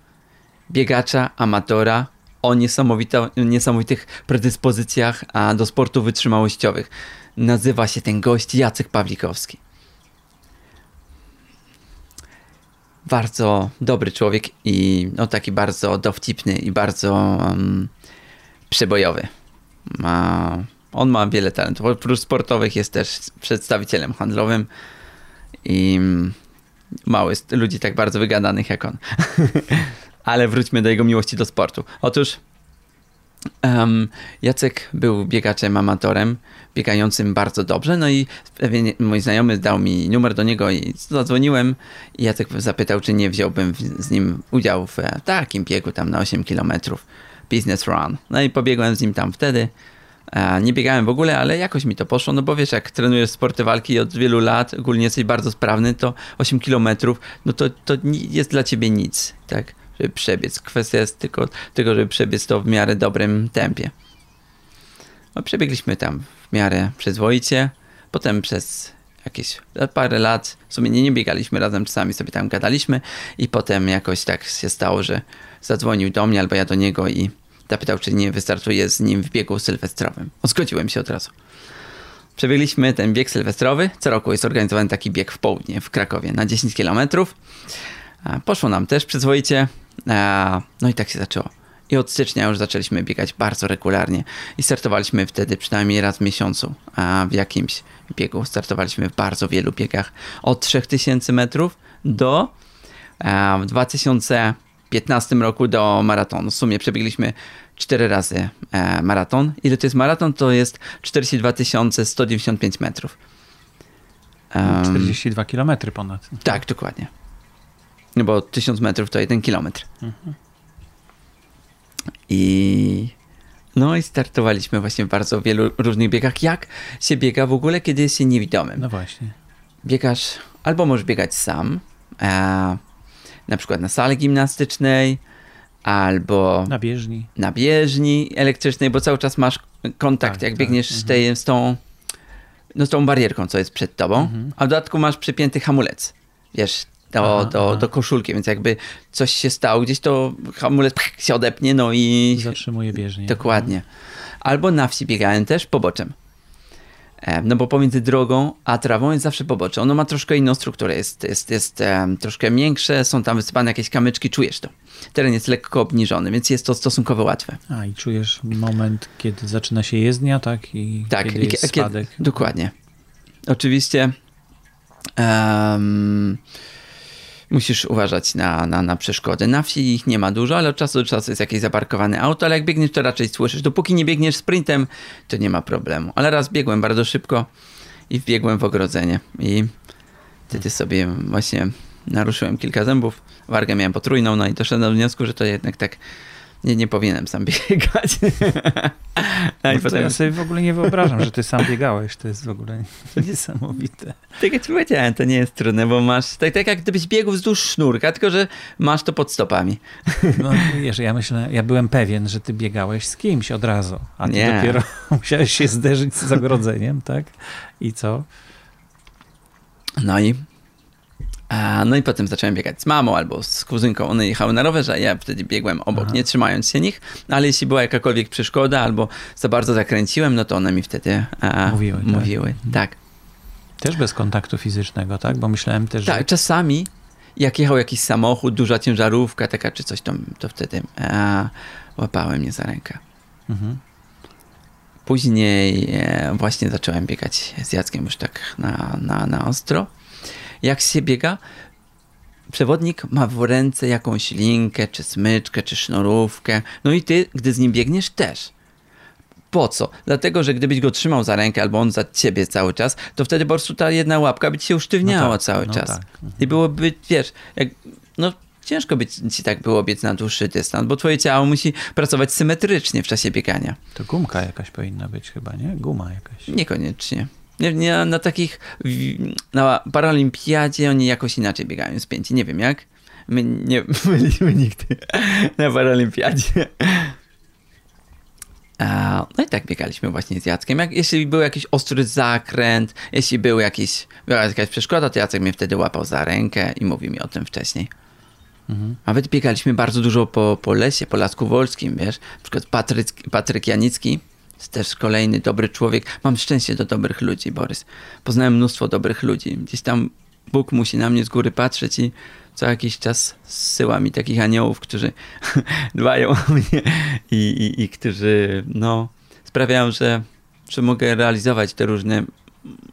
Biegacza, amatora, o niesamowitych predyspozycjach a, do sportów wytrzymałościowych. Nazywa się ten gość Jacek Pawlikowski. Bardzo dobry człowiek i no, taki bardzo dowcipny i bardzo um, przebojowy. Ma, on ma wiele talentów. Oprócz sportowych jest też przedstawicielem handlowym i mało jest ludzi tak bardzo wygadanych jak on. Ale wróćmy do jego miłości do sportu. Otóż em, Jacek był biegaczem amatorem, biegającym bardzo dobrze, no i pewien mój znajomy dał mi numer do niego i zadzwoniłem i Jacek zapytał, czy nie wziąłbym z nim udziału w takim biegu tam na 8 kilometrów, business run. No i pobiegłem z nim tam wtedy. E, Nie biegałem w ogóle, ale jakoś mi to poszło, no bo wiesz, jak trenujesz sporty walki od wielu lat, ogólnie jesteś bardzo sprawny, to 8 kilometrów, no to, to jest dla ciebie nic, tak, żeby przebiec. Kwestia jest tylko tego, żeby przebiec to w miarę dobrym tempie. No, przebiegliśmy tam w miarę przyzwoicie, potem przez jakieś parę lat, w sumie nie, nie biegaliśmy razem, czasami sobie tam gadaliśmy i potem jakoś tak się stało, że zadzwonił do mnie albo ja do niego i zapytał, czy nie wystartuję z nim w biegu sylwestrowym. Zgodziłem się od razu. Przebiegliśmy ten bieg sylwestrowy. Co roku jest organizowany taki bieg w południe, w Krakowie, na 10 kilometrów. A, Poszło nam też przyzwoicie. No i tak się zaczęło. I od stycznia już zaczęliśmy biegać bardzo regularnie. I startowaliśmy wtedy przynajmniej raz w miesiącu w jakimś biegu. Startowaliśmy w bardzo wielu biegach. Od 3000 metrów do w 2015 roku do maratonu. W sumie przebiegliśmy cztery razy e, maraton. Ile to jest maraton? To jest 42 195 metrów. Em, 42 km ponad. tak, dokładnie. No bo 1000 metrów to jeden kilometr. I no i startowaliśmy właśnie w bardzo wielu różnych biegach. Jak się biega w ogóle, kiedy jest się niewidomym? No właśnie. Biegasz, albo możesz biegać sam, e, na przykład na sali gimnastycznej, albo Na bieżni. na bieżni elektrycznej, bo cały czas masz kontakt, Tak, jak tak, biegniesz z, tej, z, tą, no, z tą barierką, co jest przed tobą, Mhm. a w dodatku masz przypięty hamulec, wiesz, do, Aha, do, aha. do koszulki, więc jakby coś się stało gdzieś, to hamulec pch, się odepnie, no i Zatrzymuje bieżnię. dokładnie. Albo na wsi biegałem też poboczem. E, No bo pomiędzy drogą a trawą jest zawsze pobocze. Ono ma troszkę inną strukturę, jest, jest, jest em, troszkę miększe, są tam wysypane jakieś kamyczki, czujesz to. Teren jest lekko obniżony, więc jest to stosunkowo łatwe. A i czujesz moment, kiedy zaczyna się jezdnia, tak? I Tak, kiedy jest kie- kiedy- spadek. dokładnie. Oczywiście em, musisz uważać na, na, na przeszkody. Na wsi ich nie ma dużo, ale od czasu do czasu jest jakieś zaparkowane auto, ale jak biegniesz, to raczej słyszysz. Dopóki nie biegniesz sprintem, to nie ma problemu. Ale raz biegłem bardzo szybko i wbiegłem w ogrodzenie i wtedy sobie właśnie naruszyłem kilka zębów. Wargę miałem potrójną, no i doszedłem do wniosku, że to jednak tak nie, nie powinienem sam biegać. no i No potem ja sobie w ogóle nie wyobrażam, że ty sam biegałeś. To jest w ogóle niesamowite. Tak jak ci powiedziałem, to nie jest trudne, bo masz, tak, tak jak gdybyś biegł wzdłuż sznurka, tylko że masz to pod stopami. No wiesz, ja myślę, ja byłem pewien, że ty biegałeś z kimś od razu, a ty Nie. dopiero musiałeś się zderzyć z zagrodzeniem, tak? I co? No i, no i potem zacząłem biegać z mamą albo z kuzynką. One jechały na rowerze, a ja wtedy biegłem obok, Aha. nie trzymając się nich, ale jeśli była jakakolwiek przeszkoda albo za bardzo zakręciłem, no to one mi wtedy a, Mówiły, tak? mówiły. Tak. Też bez kontaktu fizycznego, tak? Bo myślałem też, tak, że... czasami jak jechał jakiś samochód, duża ciężarówka taka czy coś, to, to wtedy a, łapałem mnie za rękę. Mhm. Później e, właśnie zacząłem biegać z Jackiem już tak na, na, na ostro. Jak się biega, przewodnik ma w ręce jakąś linkę, czy smyczkę, czy sznurówkę. No i ty, gdy z nim biegniesz, też. Po co? Dlatego, że gdybyś go trzymał za rękę albo on za ciebie cały czas, to wtedy po prostu ta jedna łapka by ci się usztywniała No tak, cały no czas. tak. Mhm. I byłoby, wiesz, jak, no ciężko by ci tak było biec na dłuższy dystans, bo twoje ciało musi pracować symetrycznie w czasie biegania. To gumka jakaś powinna być chyba, nie? Guma jakaś. Niekoniecznie. Nie, nie, na takich, na paralimpiadzie oni jakoś inaczej biegają spięci, nie wiem jak. My nie byliśmy nigdy na paralimpiadzie. No i tak biegaliśmy właśnie z Jackiem. Jak, jeśli był jakiś ostry zakręt, jeśli był jakiś, była jakaś przeszkoda, to Jacek mnie wtedy łapał za rękę i mówił mi o tym wcześniej. Mhm. Nawet biegaliśmy bardzo dużo po, po lesie, po Lasku Wolskim, wiesz. Na przykład Patryk, Patryk Janicki, też kolejny dobry człowiek. Mam szczęście do dobrych ludzi, Borys. Poznałem mnóstwo dobrych ludzi. Gdzieś tam Bóg musi na mnie z góry patrzeć i co jakiś czas zsyła mi takich aniołów, którzy dbają o mnie i, i, i którzy, no, sprawiają, że, że mogę realizować te różne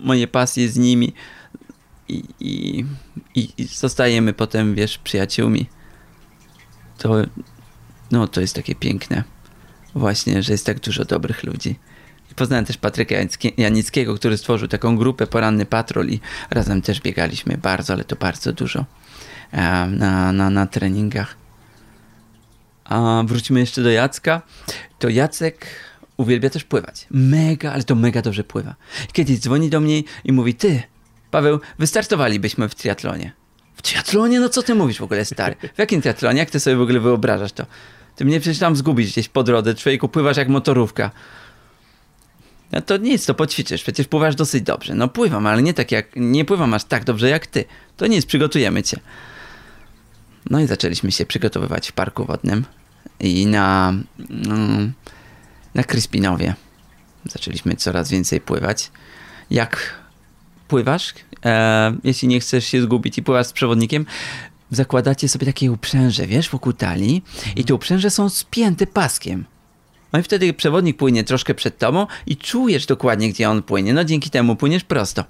moje pasje z nimi i, i, i, zostajemy potem, wiesz, przyjaciółmi. To, no, to jest takie piękne. Właśnie, że jest tak dużo dobrych ludzi. Poznałem też Patryka Janickie- Janickiego, który stworzył taką grupę Poranny Patrol i razem też biegaliśmy bardzo, ale to bardzo dużo e, na, na, na treningach. A wrócimy jeszcze do Jacka. To Jacek uwielbia też pływać. Mega, ale to mega dobrze pływa. Kiedyś dzwoni do mnie i mówi, ty, Paweł, wystartowalibyśmy w triatlonie. W triatlonie? No co ty mówisz w ogóle, stary? W jakim triatlonie? Jak ty sobie w ogóle wyobrażasz to? Ty mnie przecież tam zgubisz gdzieś po drodze. Człowieku, pływasz jak motorówka. No to nic, to poćwiczysz. Przecież pływasz dosyć dobrze. No pływam, ale nie tak jak, nie pływam aż tak dobrze jak ty. To nic, przygotujemy cię. No i zaczęliśmy się przygotowywać w parku wodnym i na, mm, na Crispinowie. Zaczęliśmy coraz więcej pływać. Jak pływasz, e, jeśli nie chcesz się zgubić i pływasz z przewodnikiem, zakładacie sobie takie uprzęże, wiesz, wokół talii i te uprzęże są spięte paskiem. No i wtedy przewodnik płynie troszkę przed tobą i czujesz dokładnie, gdzie on płynie. No dzięki temu płyniesz prosto.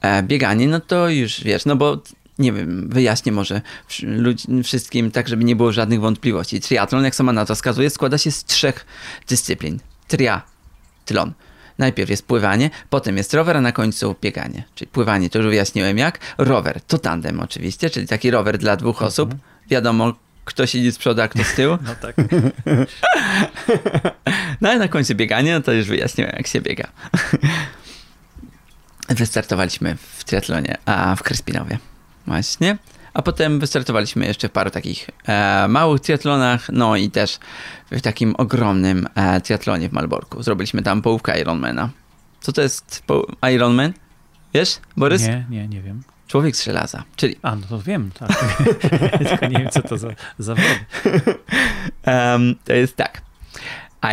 E, bieganie, no to już wiesz, no bo nie wiem, wyjaśnię może ludzi- wszystkim, tak żeby nie było żadnych wątpliwości. Triatlon, jak sama nazwa wskazuje, składa się z trzech dyscyplin. Triatlon. Najpierw jest pływanie, potem jest rower, a na końcu bieganie. Czyli pływanie, to już wyjaśniłem jak. Rower to tandem oczywiście, czyli taki rower dla dwóch osób. Wiadomo, kto siedzi z przodu, a kto z tyłu. No tak. No i na końcu bieganie, no to już wyjaśniłem, jak się biega. Wystartowaliśmy w triatlonie, a w Kryspinowie. Właśnie. A potem wystartowaliśmy jeszcze w paru takich e, małych triatlonach, no i też w takim ogromnym e, triatlonie w Malborku. Zrobiliśmy tam połówkę Ironmana. Co to jest Ironman? Wiesz, Borys? Nie, nie, nie wiem. Człowiek z żelaza. Czyli A, no to wiem, tak. Tylko nie wiem, co to za zawody. Em, to jest tak.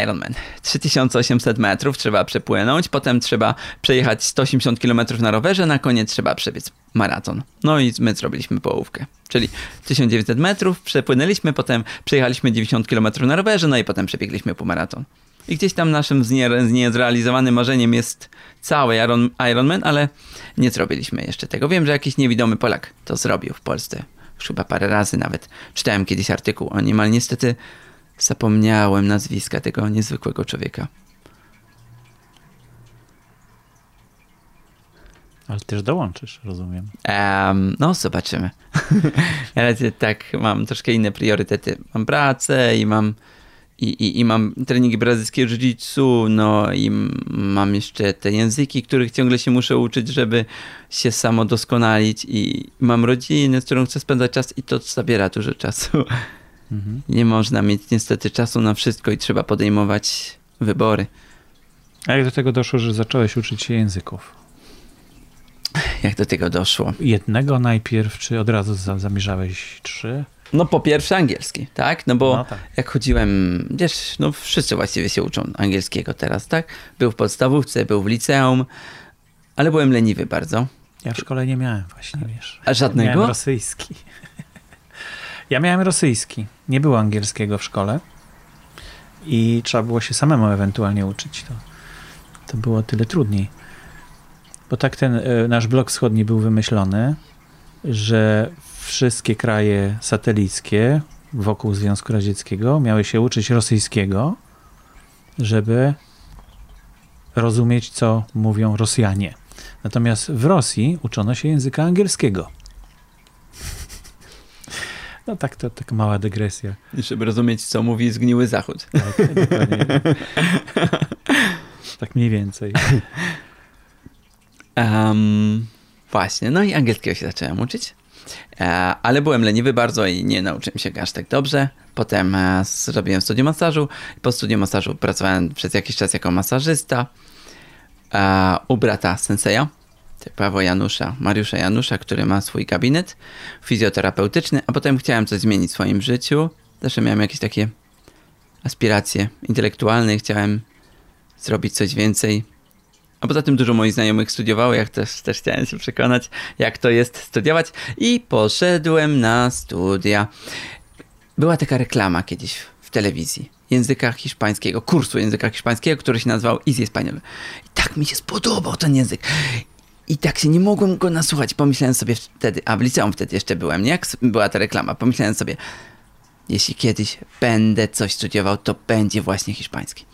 Ironman. 3800 metrów trzeba przepłynąć, potem trzeba przejechać 180 km na rowerze, na koniec trzeba przebiec maraton. No i my zrobiliśmy połówkę. Czyli 1900 metrów przepłynęliśmy, potem przejechaliśmy 90 km na rowerze, no i potem przebiegliśmy półmaraton. I gdzieś tam naszym niezrealizowanym marzeniem jest cały Iron, Ironman, ale nie zrobiliśmy jeszcze tego. Wiem, że jakiś niewidomy Polak to zrobił w Polsce. Już chyba parę razy nawet. Czytałem kiedyś artykuł o nim, ale niestety zapomniałem nazwiska tego niezwykłego człowieka. Ale też dołączysz, rozumiem. Em, no, zobaczymy. Na razie tak, mam troszkę inne priorytety. Mam pracę i mam i, i, i mam treningi brazylijskiego jiu-jitsu, no i mam jeszcze te języki, których ciągle się muszę uczyć, żeby się samo doskonalić i mam rodzinę, z którą chcę spędzać czas i to zabiera dużo czasu. Mhm. Nie można mieć niestety czasu na wszystko i trzeba podejmować wybory. A jak do tego doszło, że zacząłeś uczyć się języków? Jak do tego doszło? Jednego najpierw, czy od razu za, zamierzałeś trzy? No po pierwsze angielski, tak? No bo No tak. jak chodziłem, wiesz, no wszyscy właściwie się uczą angielskiego teraz, tak? Był w podstawówce, był w liceum, ale byłem leniwy bardzo. Ja w szkole nie miałem właśnie, wiesz. A żadnego? Miałem rosyjski. Ja miałem rosyjski. Nie było angielskiego w szkole. I trzeba było się samemu ewentualnie uczyć. To, to było tyle trudniej. Bo tak ten e, nasz blok wschodni był wymyślony, że wszystkie kraje satelickie wokół Związku Radzieckiego miały się uczyć rosyjskiego, żeby rozumieć, co mówią Rosjanie. Natomiast w Rosji uczono się języka angielskiego. No tak, to taka mała dygresja. Żeby rozumieć, co mówi zgniły zachód. Tak, dokładnie. tak mniej więcej. Em, właśnie, no i angielskiego się zacząłem uczyć. E, ale byłem leniwy bardzo i nie nauczyłem się aż tak dobrze. Potem e, zrobiłem studium masażu. Po studium masażu pracowałem przez jakiś czas jako masażysta e, u brata senseja, Paweł Janusza, Mariusza Janusza, który ma swój gabinet fizjoterapeutyczny, a potem chciałem coś zmienić w swoim życiu. Zawsze miałem jakieś takie aspiracje intelektualne, chciałem zrobić coś więcej. A poza tym dużo moich znajomych studiowało, jak też, też chciałem się przekonać, jak to jest studiować. I poszedłem na studia. Była taka reklama kiedyś w telewizji języka hiszpańskiego, kursu języka hiszpańskiego, który się nazywał Easy Español. I tak mi się spodobał ten język. I tak się nie mogłem go nasłuchać. Pomyślałem sobie wtedy, a w liceum wtedy jeszcze byłem, nie? Jak była ta reklama, pomyślałem sobie, jeśli kiedyś będę coś studiował, to będzie właśnie hiszpański.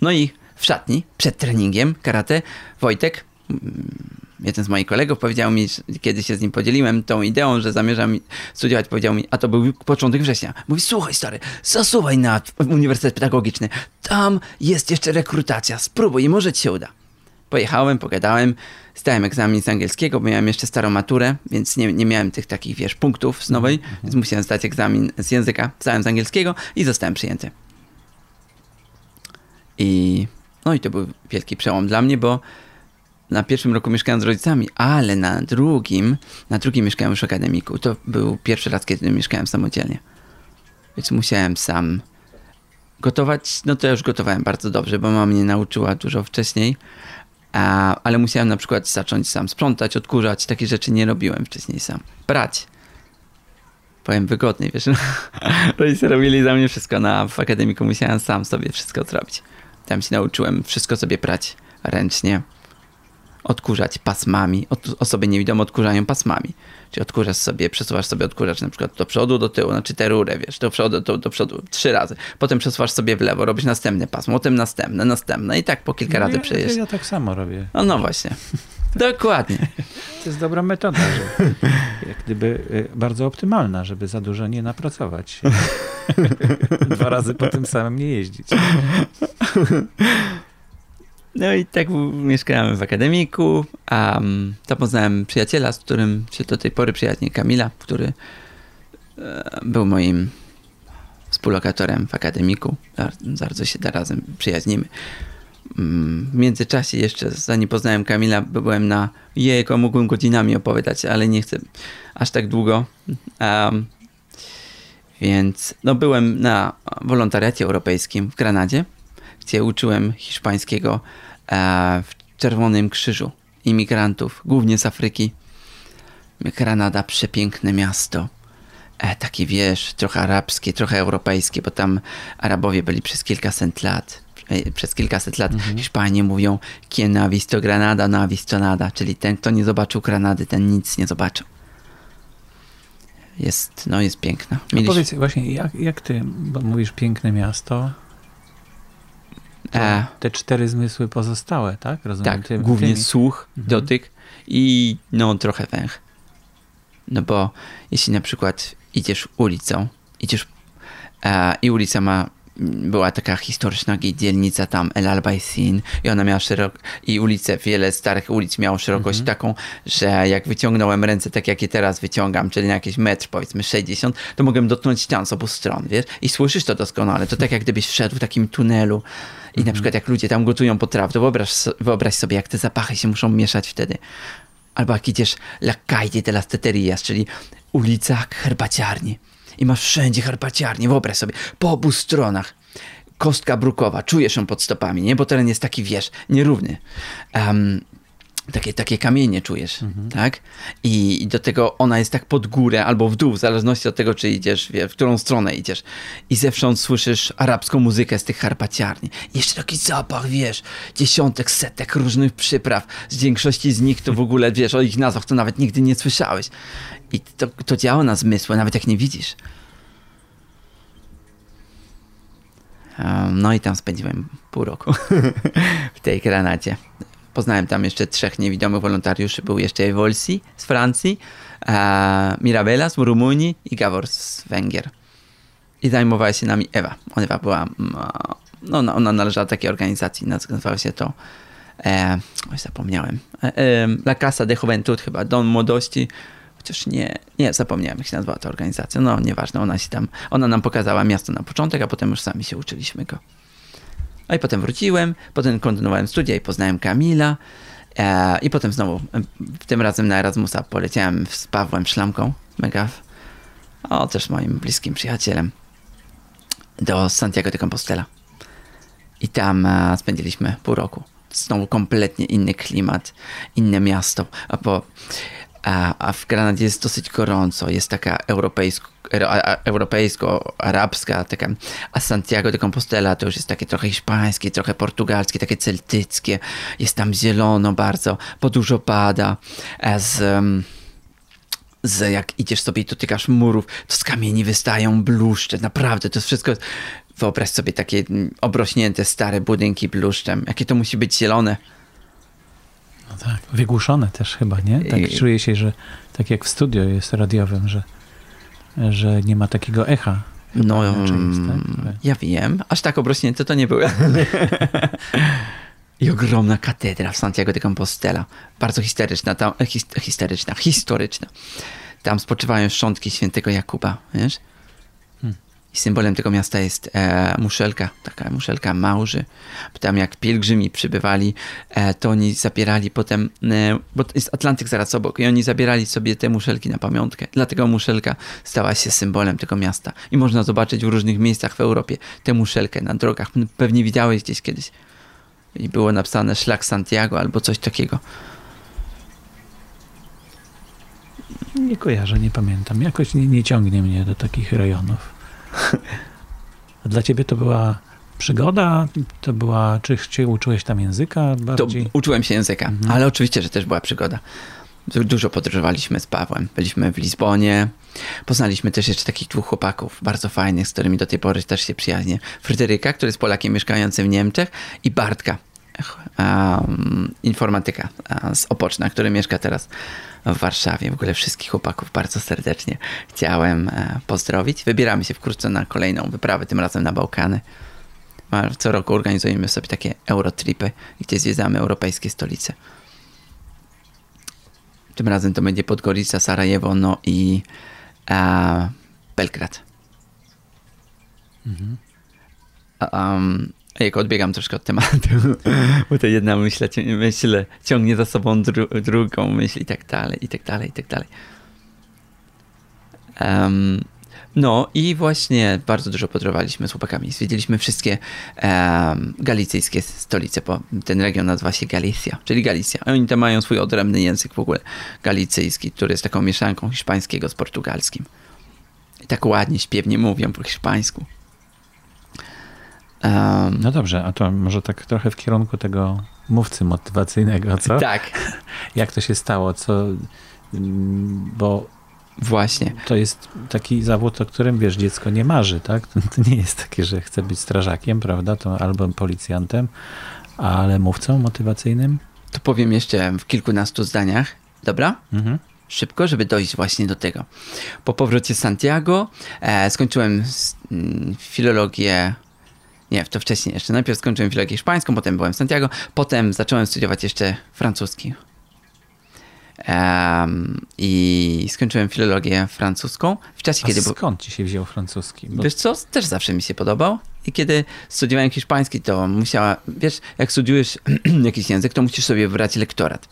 No i w szatni, przed treningiem karate, Wojtek, mm, jeden z moich kolegów, powiedział mi, kiedy się z nim podzieliłem tą ideą, że zamierzam studiować, powiedział mi, a to był początek września. Mówi, słuchaj stary, zasuwaj na Uniwersytet Pedagogiczny, tam jest jeszcze rekrutacja, spróbuj może ci się uda. Pojechałem, pogadałem, zdałem egzamin z angielskiego, bo miałem jeszcze starą maturę, więc nie, nie miałem tych takich, wiesz, punktów z nowej, więc musiałem zdać egzamin z języka, zdałem z angielskiego i zostałem przyjęty. I no i to był wielki przełom dla mnie, bo na pierwszym roku mieszkałem z rodzicami, ale na drugim, na drugim mieszkałem już w akademiku. To był pierwszy raz, kiedy mieszkałem samodzielnie. Więc musiałem sam gotować. No to ja już gotowałem bardzo dobrze, bo mama mnie nauczyła dużo wcześniej. Ale musiałem na przykład zacząć sam sprzątać, odkurzać. Takie rzeczy nie robiłem wcześniej sam. Brać. Powiem wygodniej, wiesz. Rodzice robili za mnie wszystko. Na, w akademiku musiałem sam sobie wszystko zrobić. Tam się nauczyłem wszystko sobie prać ręcznie. Odkurzać pasmami. Od, osoby niewidome odkurzają pasmami. Czyli odkurzasz sobie, przesuwasz sobie odkurzacz na przykład do przodu, do tyłu, znaczy tę rurę, wiesz, do przodu, do, do przodu trzy razy. Potem przesuwasz sobie w lewo, robisz następne pasmo, potem następne, następne i tak po kilka razy ja, przejdziesz. Ja tak samo robię. No, no właśnie. Dokładnie. To jest dobra metoda, że jak gdyby y, bardzo optymalna, żeby za dużo nie napracować. Dwa razy po tym samym nie jeździć. No i tak mieszkałem w akademiku, a um, tam poznałem przyjaciela, z którym się do tej pory przyjaźnię, Kamila, który e, był moim współlokatorem w akademiku. Bar- Bardzo się da razem przyjaźnimy. Mm, W międzyczasie jeszcze, zanim poznałem Kamila, byłem na jejko, mógłbym godzinami opowiadać, ale nie chcę aż tak długo. Em, więc no, byłem na wolontariacie europejskim w Granadzie, gdzie uczyłem hiszpańskiego w Czerwonym Krzyżu imigrantów, głównie z Afryki. Granada, przepiękne miasto. E, takie wiesz, trochę arabskie, trochę europejskie, bo tam Arabowie byli przez kilkaset lat. E, Przez kilkaset lat Hiszpanie mówią quien no ha visto Granada, no ha visto nada, czyli ten, kto nie zobaczył Granady, ten nic nie zobaczył. Jest, no jest piękna. No Mieliśmy- powiedz właśnie, jak, jak ty, bo mówisz piękne miasto, to E, te cztery zmysły pozostałe, tak? Rozumiem. Tak, głównie tymi- słuch, Mhm. dotyk i no trochę węch. No bo jeśli na przykład idziesz ulicą, idziesz e, i ulica ma, była taka historyczna dzielnica tam El Albaicin i ona miała szerok i ulice, wiele starych ulic miało szerokość Mhm. taką, że jak wyciągnąłem ręce tak jak je teraz wyciągam, czyli na jakiś metr powiedzmy 60, to mogłem dotknąć ścian z obu stron, wiesz? I słyszysz to doskonale, to tak jak gdybyś wszedł w takim tunelu i na przykład jak ludzie tam gotują potrawę, to wyobraź, wyobraź sobie, jak te zapachy się muszą mieszać wtedy. Albo jak idziesz La Calle de las Teterías, czyli ulica herbaciarni. I masz wszędzie herbaciarnie, wyobraź sobie, po obu stronach. Kostka brukowa, czujesz ją pod stopami, nie? Bo teren jest taki, wiesz, nierówny. Em, takie, takie kamienie czujesz, tak? I, I do tego ona jest tak pod górę albo w dół, w zależności od tego, czy idziesz, wie, w którą stronę idziesz. I zewsząd słyszysz arabską muzykę z tych harpaciarni. I jeszcze taki zapach, wiesz, dziesiątek, setek różnych przypraw. Z większości z nich to w ogóle, wiesz, o ich nazwach to nawet nigdy nie słyszałeś. I to, to działa na zmysły, nawet jak nie widzisz. Um, No i tam spędziłem pół roku w tej granacie. Poznałem tam jeszcze trzech niewidomych wolontariuszy. Był jeszcze Wolsi z Francji, e, Mirabela z Rumunii i Gabor z Węgier. I zajmowała się nami Ewa. Ewa była, mm, no, ona- należała do takiej organizacji, nazywało się to, e, oj zapomniałem, e, e, La Casa de Juventud chyba, Dom Młodości, chociaż nie, nie, zapomniałem jak się nazywała ta organizacja. No nieważne, ona się tam, ona nam pokazała miasto na początek, a potem już sami się uczyliśmy go. I potem wróciłem, potem kontynuowałem studia i poznałem Kamila. E, I potem znowu, e, tym razem na Erasmusa poleciałem z Pawłem Szlamką, mega, o też moim bliskim przyjacielem, do Santiago de Compostela. I tam e, spędziliśmy pół roku. Znowu kompletnie inny klimat, inne miasto. A, bo, a, a w Granadzie jest dosyć gorąco, jest taka europejsko, europejsko-arabska, taka, a Santiago de Compostela to już jest takie trochę hiszpańskie, trochę portugalskie, takie celtyckie. Jest tam zielono bardzo, bo dużo pada. A z, z jak idziesz sobie i dotykasz murów, to z kamieni wystają bluszcze. Naprawdę, to jest wszystko. Wyobraź sobie takie obrośnięte stare budynki bluszczem. Jakie to musi być zielone. Tak, wygłuszone też chyba, nie? Tak I- czuję się, że tak jak w studio jest radiowym, że, że nie ma takiego echa. No, jest, mm, tak? Trochę. ja wiem. Aż tak obrośnięte to nie były. I ogromna katedra w Santiago de Compostela. Bardzo historyczna, tam, his, historyczna, historyczna. Tam spoczywają szczątki świętego Jakuba, wiesz? I symbolem tego miasta jest e, muszelka, taka muszelka małży. Tam jak pielgrzymi przybywali, e, to oni zabierali potem, e, bo jest Atlantyk zaraz obok, i oni zabierali sobie te muszelki na pamiątkę. Dlatego muszelka stała się symbolem tego miasta. I można zobaczyć w różnych miejscach w Europie tę muszelkę na drogach. Pewnie widziałeś gdzieś kiedyś. I było napisane szlak Santiago albo coś takiego. Nie kojarzę, nie pamiętam. Jakoś nie, nie ciągnie mnie do takich rejonów. A dla ciebie to była Przygoda to była, czy się uczyłeś tam języka To bardziej? uczyłem się języka, Mhm. ale oczywiście, że też była przygoda. Du- Dużo podróżowaliśmy z Pawłem. Byliśmy w Lizbonie. Poznaliśmy też jeszcze takich dwóch chłopaków, bardzo fajnych, z którymi do tej pory też się przyjaźnię. Fryderyka, który jest Polakiem mieszkającym w Niemczech i Bartka, um, informatyka z Opoczna, który mieszka teraz w Warszawie. W ogóle wszystkich chłopaków bardzo serdecznie chciałem e, pozdrowić. Wybieramy się wkrótce na kolejną wyprawę, tym razem na Bałkany. Co roku organizujemy sobie takie eurotripy, gdzie zwiedzamy europejskie stolice. Tym razem to będzie Podgorica, Sarajewo, no i e, Belgrad. A, Um, jak odbiegam troszkę od tematu, bo to jedna myśl, myśl ciągnie za sobą dru, drugą myśl i tak dalej, i tak dalej, i tak dalej. Em, no i właśnie bardzo dużo podróżowaliśmy z chłopakami. Zwiedziliśmy wszystkie em, galicyjskie stolice, bo ten region nazywa się Galicja, czyli Galicja. A Oni tam mają swój odrębny język w ogóle galicyjski, który jest taką mieszanką hiszpańskiego z portugalskim. I tak ładnie, śpiewnie mówią po hiszpańsku. Em, No dobrze, a to może tak trochę w kierunku tego mówcy motywacyjnego, co? tak, Jak to się stało, co... Bo właśnie. to jest taki zawód, o którym, wiesz, dziecko nie marzy, tak? To, to nie jest takie, że chce być strażakiem, prawda? To albo policjantem, ale mówcą motywacyjnym? To powiem jeszcze w kilkunastu zdaniach. Dobra? Mhm. szybko, żeby dojść właśnie do tego. Po powrocie z Santiago e, skończyłem s- mm, filologię. Nie, to wcześniej jeszcze. Najpierw skończyłem filologię hiszpańską, potem byłem w Santiago, potem zacząłem studiować jeszcze francuski. Em, I skończyłem filologię francuską w czasie, A kiedy. skąd ci się wziął francuski? Bo Wiesz co, też zawsze mi się podobał. I kiedy studiowałem hiszpański, to musiała, wiesz, jak studiujesz jakiś język, to musisz sobie wybrać lektorat.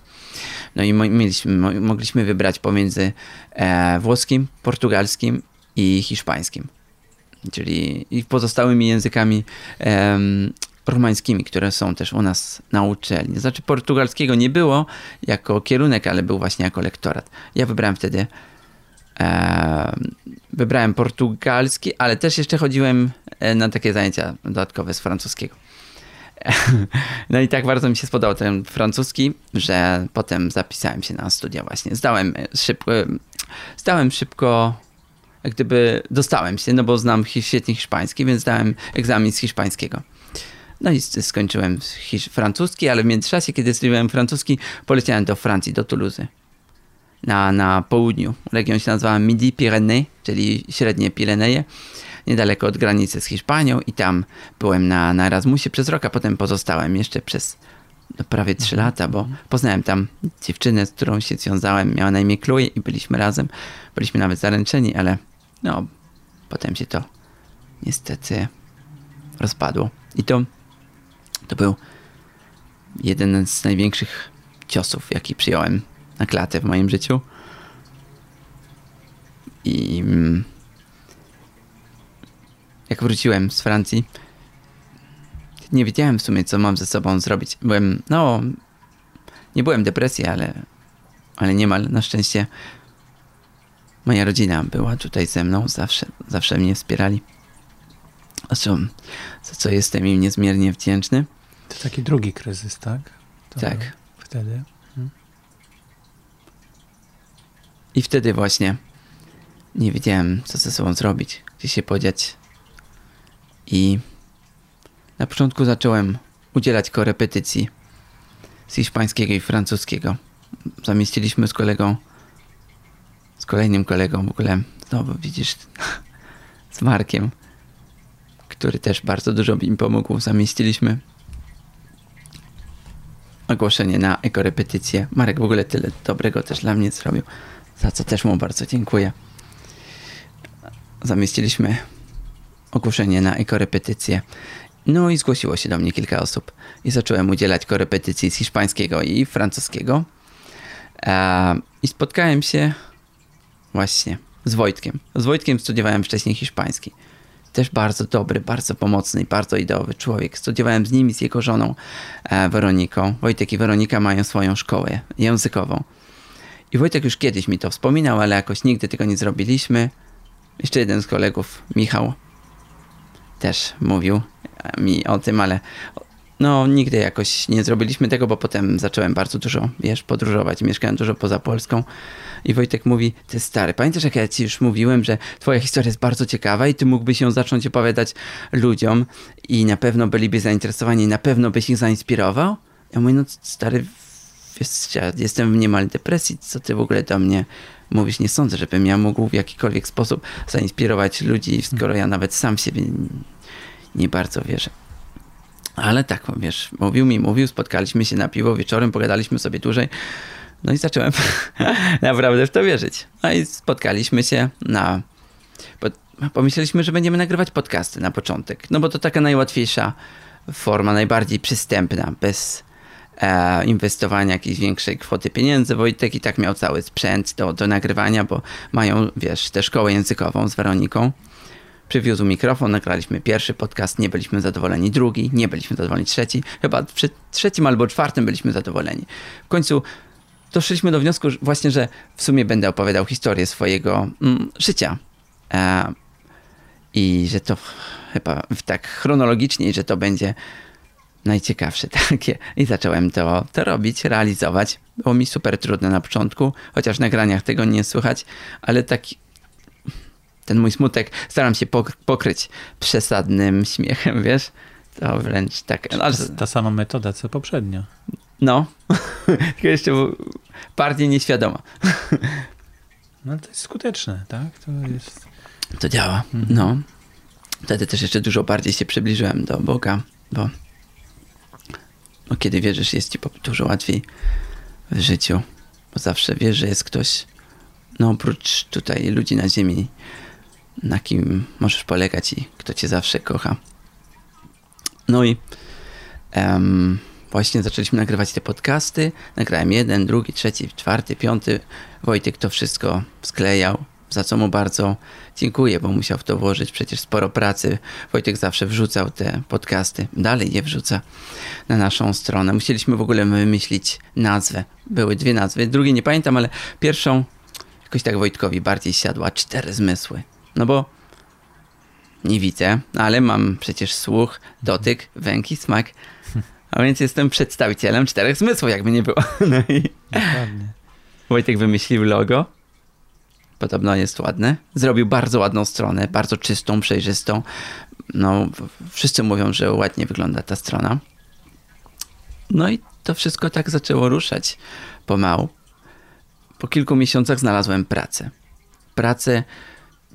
No i mieliśmy, mo- mogliśmy wybrać pomiędzy e, włoskim, portugalskim i hiszpańskim. Czyli i pozostałymi językami em, romańskimi, które są też u nas na uczelni. Znaczy portugalskiego nie było jako kierunek, ale był właśnie jako lektorat. Ja wybrałem wtedy wybrałem portugalski, ale też jeszcze chodziłem e, na takie zajęcia dodatkowe z francuskiego. No i tak bardzo mi się spodobał ten francuski, że potem zapisałem się na studia właśnie. Zdałem e, szybko, e, zdałem szybko, jak gdyby dostałem się, no bo znam świetnie hiszpański, więc zdałem egzamin z hiszpańskiego. No i skończyłem hisz- francuski, ale w międzyczasie, kiedy studiowałem francuski, poleciałem do Francji, do Toulouse na, na południu. Region się nazywa Midi-Pyrénées, czyli średnie Pireneje, niedaleko od granicy z Hiszpanią i tam byłem na, na Erasmusie przez rok, a potem pozostałem jeszcze przez no, prawie trzy lata, bo poznałem tam dziewczynę, z którą się związałem, miała na imię Chloe i byliśmy razem. Byliśmy nawet zaręczeni, ale no, potem się to niestety rozpadło. I to, to był jeden z największych ciosów, jaki przyjąłem na klatę w moim życiu. I mm, jak wróciłem z Francji, nie wiedziałem w sumie, co mam ze sobą zrobić. Byłem, no, nie byłem depresji, ale, ale niemal na szczęście moja rodzina była tutaj ze mną, zawsze, zawsze mnie wspierali. Zresztą, za co jestem im niezmiernie wdzięczny. to taki drugi kryzys, tak? To Tak. Wtedy. I wtedy właśnie nie wiedziałem, co ze sobą zrobić, gdzie się podziać. I na początku zacząłem udzielać korepetycji z hiszpańskiego i francuskiego. Zamieściliśmy z kolegą, z kolejnym kolegą w ogóle, znowu widzisz, z Markiem, który też bardzo dużo mi pomógł. Zamieściliśmy ogłoszenie na ekorepetycję. Marek w ogóle tyle dobrego też dla mnie zrobił, za co też mu bardzo dziękuję. Zamieściliśmy ogłoszenie na ekorepetycję. No i zgłosiło się do mnie kilka osób i zacząłem udzielać korepetycji z hiszpańskiego i francuskiego. I spotkałem się właśnie z Wojtkiem. Z Wojtkiem studiowałem wcześniej hiszpański. Też bardzo dobry, bardzo pomocny i bardzo ideowy człowiek. Studiowałem z nim i z jego żoną e, Weroniką. Wojtek i Weronika mają swoją szkołę językową. I Wojtek już kiedyś mi to wspominał, ale jakoś nigdy tego nie zrobiliśmy. Jeszcze jeden z kolegów, Michał, też mówił, mi o tym, ale no nigdy jakoś nie zrobiliśmy tego, bo potem zacząłem bardzo dużo, wiesz, podróżować. Mieszkałem dużo poza Polską. I Wojtek mówi, ty stary, pamiętasz jak ja ci już mówiłem, że twoja historia jest bardzo ciekawa i ty mógłbyś ją zacząć opowiadać ludziom i na pewno byliby zainteresowani, na pewno byś ich zainspirował? Ja mówię, no stary, wiesz, ja jestem w niemal depresji, co ty w ogóle do mnie mówisz? Nie sądzę, żebym ja mógł w jakikolwiek sposób zainspirować ludzi, skoro ja nawet sam w siebie nie bardzo wierzę. Ale tak, wiesz, mówił mi, mówił, spotkaliśmy się na piwo wieczorem, pogadaliśmy sobie dłużej. No i zacząłem naprawdę w to wierzyć. No i spotkaliśmy się na. Pomyśleliśmy, że będziemy nagrywać podcasty na początek. No bo to taka najłatwiejsza forma, najbardziej przystępna, bez e, inwestowania jakiejś większej kwoty pieniędzy. Wojtek i tak miał cały sprzęt do, do nagrywania, bo mają, wiesz, tę szkołę językową z Weroniką. Przywiózł mikrofon, nagraliśmy pierwszy podcast, nie byliśmy zadowoleni drugi, nie byliśmy zadowoleni trzeci. Chyba przy trzecim albo czwartym byliśmy zadowoleni. W końcu doszliśmy do wniosku właśnie, że w sumie będę opowiadał historię swojego mm, życia. E, I że to chyba tak chronologicznie, że to będzie najciekawsze takie. I zacząłem to, to robić, realizować. Było mi super trudne na początku, chociaż na graniach tego nie słychać, ale taki ten mój smutek staram się pokryć przesadnym śmiechem, wiesz? To wręcz tak. No, ta sama metoda co poprzednio. No, tylko jeszcze bardziej nieświadoma. No to jest skuteczne, tak? To jest... To działa, mhm. no. Wtedy też jeszcze dużo bardziej się przybliżyłem do Boga, bo no, kiedy wierzysz, jest ci dużo łatwiej w życiu, bo zawsze wiesz, że jest ktoś, no oprócz tutaj ludzi na ziemi, na kim możesz polegać i kto cię zawsze kocha. No i um, właśnie zaczęliśmy nagrywać te podcasty. Nagrałem jeden, drugi, trzeci, czwarty, piąty. Wojtek to wszystko sklejał, za co mu bardzo dziękuję, bo musiał w to włożyć przecież sporo pracy. Wojtek zawsze wrzucał te podcasty, dalej je wrzuca na naszą stronę. Musieliśmy w ogóle wymyślić nazwę. Były dwie nazwy, drugiej nie pamiętam, ale pierwszą jakoś tak Wojtkowi bardziej siadła. Cztery zmysły. No bo nie widzę, ale mam przecież słuch, dotyk, węch i smak. A więc jestem przedstawicielem czterech zmysłów, jakby nie było. No i Dokładnie. Wojtek wymyślił logo. Podobno jest ładne. Zrobił bardzo ładną stronę, bardzo czystą, przejrzystą. No, wszyscy mówią, że ładnie wygląda ta strona. No i to wszystko tak zaczęło ruszać pomału. Po kilku miesiącach znalazłem pracę. Pracę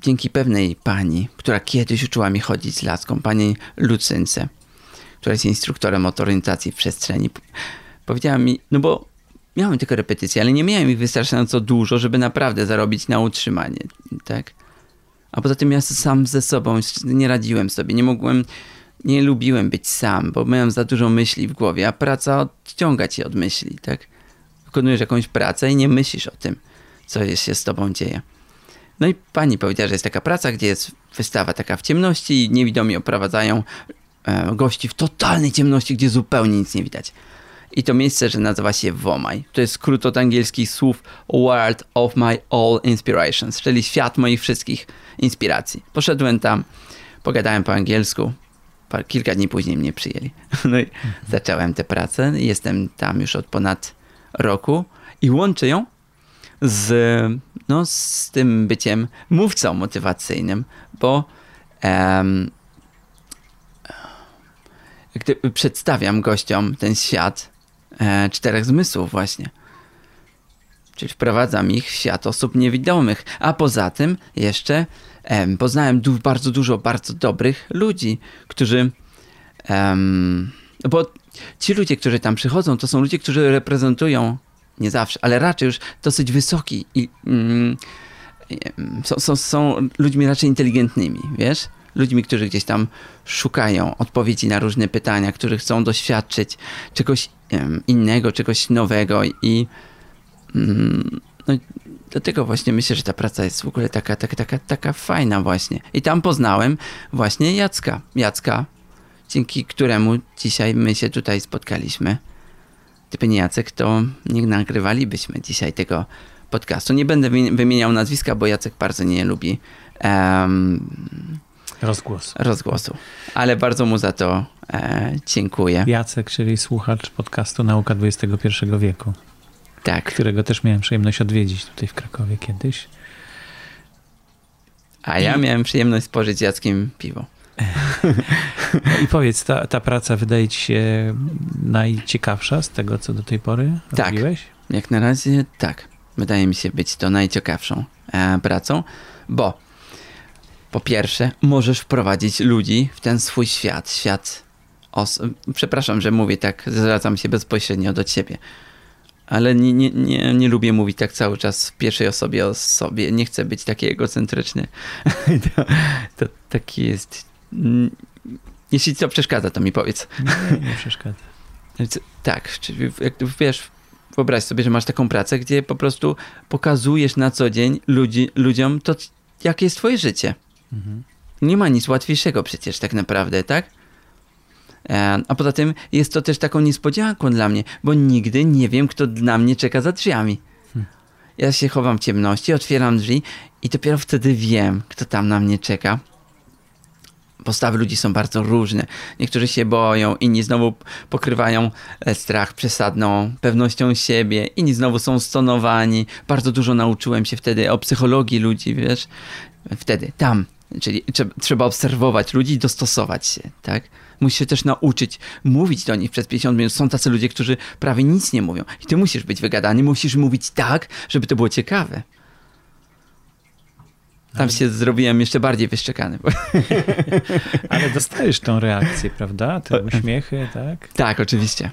dzięki pewnej pani, która kiedyś uczyła mi chodzić z laską, pani Lucynce, która jest instruktorem motoryzacji w przestrzeni, powiedziała mi, no bo miałem tylko repetycje, ale nie miałem ich wystarczająco dużo, żeby naprawdę zarobić na utrzymanie, tak? A poza tym ja sam ze sobą nie radziłem sobie, nie mogłem, nie lubiłem być sam, bo miałem za dużo myśli w głowie, a praca odciąga cię od myśli, tak? Wykonujesz jakąś pracę i nie myślisz o tym, co się z tobą dzieje. No i pani powiedziała, że jest taka praca, gdzie jest wystawa taka w ciemności i niewidomi oprowadzają e, gości w totalnej ciemności, gdzie zupełnie nic nie widać. I to miejsce, że nazywa się Womaj. To jest skrót od angielskich słów World of my all inspirations, czyli świat moich wszystkich inspiracji. Poszedłem tam, pogadałem po angielsku, kilka dni później mnie przyjęli. No i zacząłem tę pracę. Jestem tam już od ponad roku i łączę ją z, no, z tym byciem mówcą motywacyjnym, bo um, gdy przedstawiam gościom ten świat e, czterech zmysłów właśnie. Czyli wprowadzam ich w świat osób niewidomych. A poza tym jeszcze em, poznałem du bardzo dużo bardzo dobrych ludzi, którzy em, bo ci ludzie, którzy tam przychodzą, to są ludzie, którzy reprezentują nie zawsze, ale raczej już dosyć wysoki i mm, są, są, są ludźmi raczej inteligentnymi, wiesz? Ludźmi, którzy gdzieś tam szukają odpowiedzi na różne pytania, którzy chcą doświadczyć czegoś innego, czegoś nowego i um, no, dlatego właśnie myślę, że ta praca jest w ogóle taka, taka, taka, taka fajna właśnie. I tam poznałem właśnie Jacka. Jacka, dzięki któremu dzisiaj my się tutaj spotkaliśmy. Gdyby nie Jacek, to nie nagrywalibyśmy dzisiaj tego podcastu. Nie będę wymieniał nazwiska, bo Jacek bardzo nie lubi um, Rozgłos. rozgłosu. Ale bardzo mu za to e, dziękuję. Jacek, czyli słuchacz podcastu Nauka XXI wieku, Tak. którego też miałem przyjemność odwiedzić tutaj w Krakowie kiedyś. A ja miałem przyjemność spożyć Jackiem piwo. No I powiedz, ta, ta praca wydaje ci się najciekawsza z tego, co do tej pory Tak. robiłeś? Jak na razie tak. Wydaje mi się być to najciekawszą e, pracą, bo po pierwsze możesz wprowadzić ludzi w ten swój świat, świat os- Przepraszam, że mówię tak, zwracam się bezpośrednio do ciebie. Ale nie, nie, nie, nie lubię mówić tak cały czas w pierwszej osobie o sobie. Nie chcę być taki egocentryczny. to, to taki jest. Mm, Jeśli to przeszkadza, to mi powiedz. Nie, nie przeszkadza. Tak, czyli jak wiesz, wyobraź sobie, że masz taką pracę, gdzie po prostu pokazujesz na co dzień ludzi, ludziom to, jakie jest twoje życie. Mhm. Nie ma nic łatwiejszego przecież tak naprawdę, tak? E, A poza tym jest to też taką niespodzianką dla mnie, bo nigdy nie wiem, kto na mnie czeka za drzwiami. Ja się chowam w ciemności, otwieram drzwi i dopiero wtedy wiem, kto tam na mnie czeka. Postawy ludzi są bardzo różne. Niektórzy się boją, inni znowu pokrywają e, strach przesadną pewnością siebie, inni znowu są stonowani. Bardzo dużo nauczyłem się wtedy o psychologii ludzi, wiesz? Wtedy, tam. Czyli trzeba, obserwować ludzi i dostosować się, tak? Musisz się też nauczyć mówić do nich przez 50 minut. Są tacy ludzie, którzy prawie nic nie mówią. I ty musisz być wygadany, musisz mówić tak, żeby to było ciekawe. Tam się zrobiłem jeszcze bardziej wyszczekany. bo- Ale dostajesz tą reakcję, prawda? Te uśmiechy, tak? Tak, oczywiście.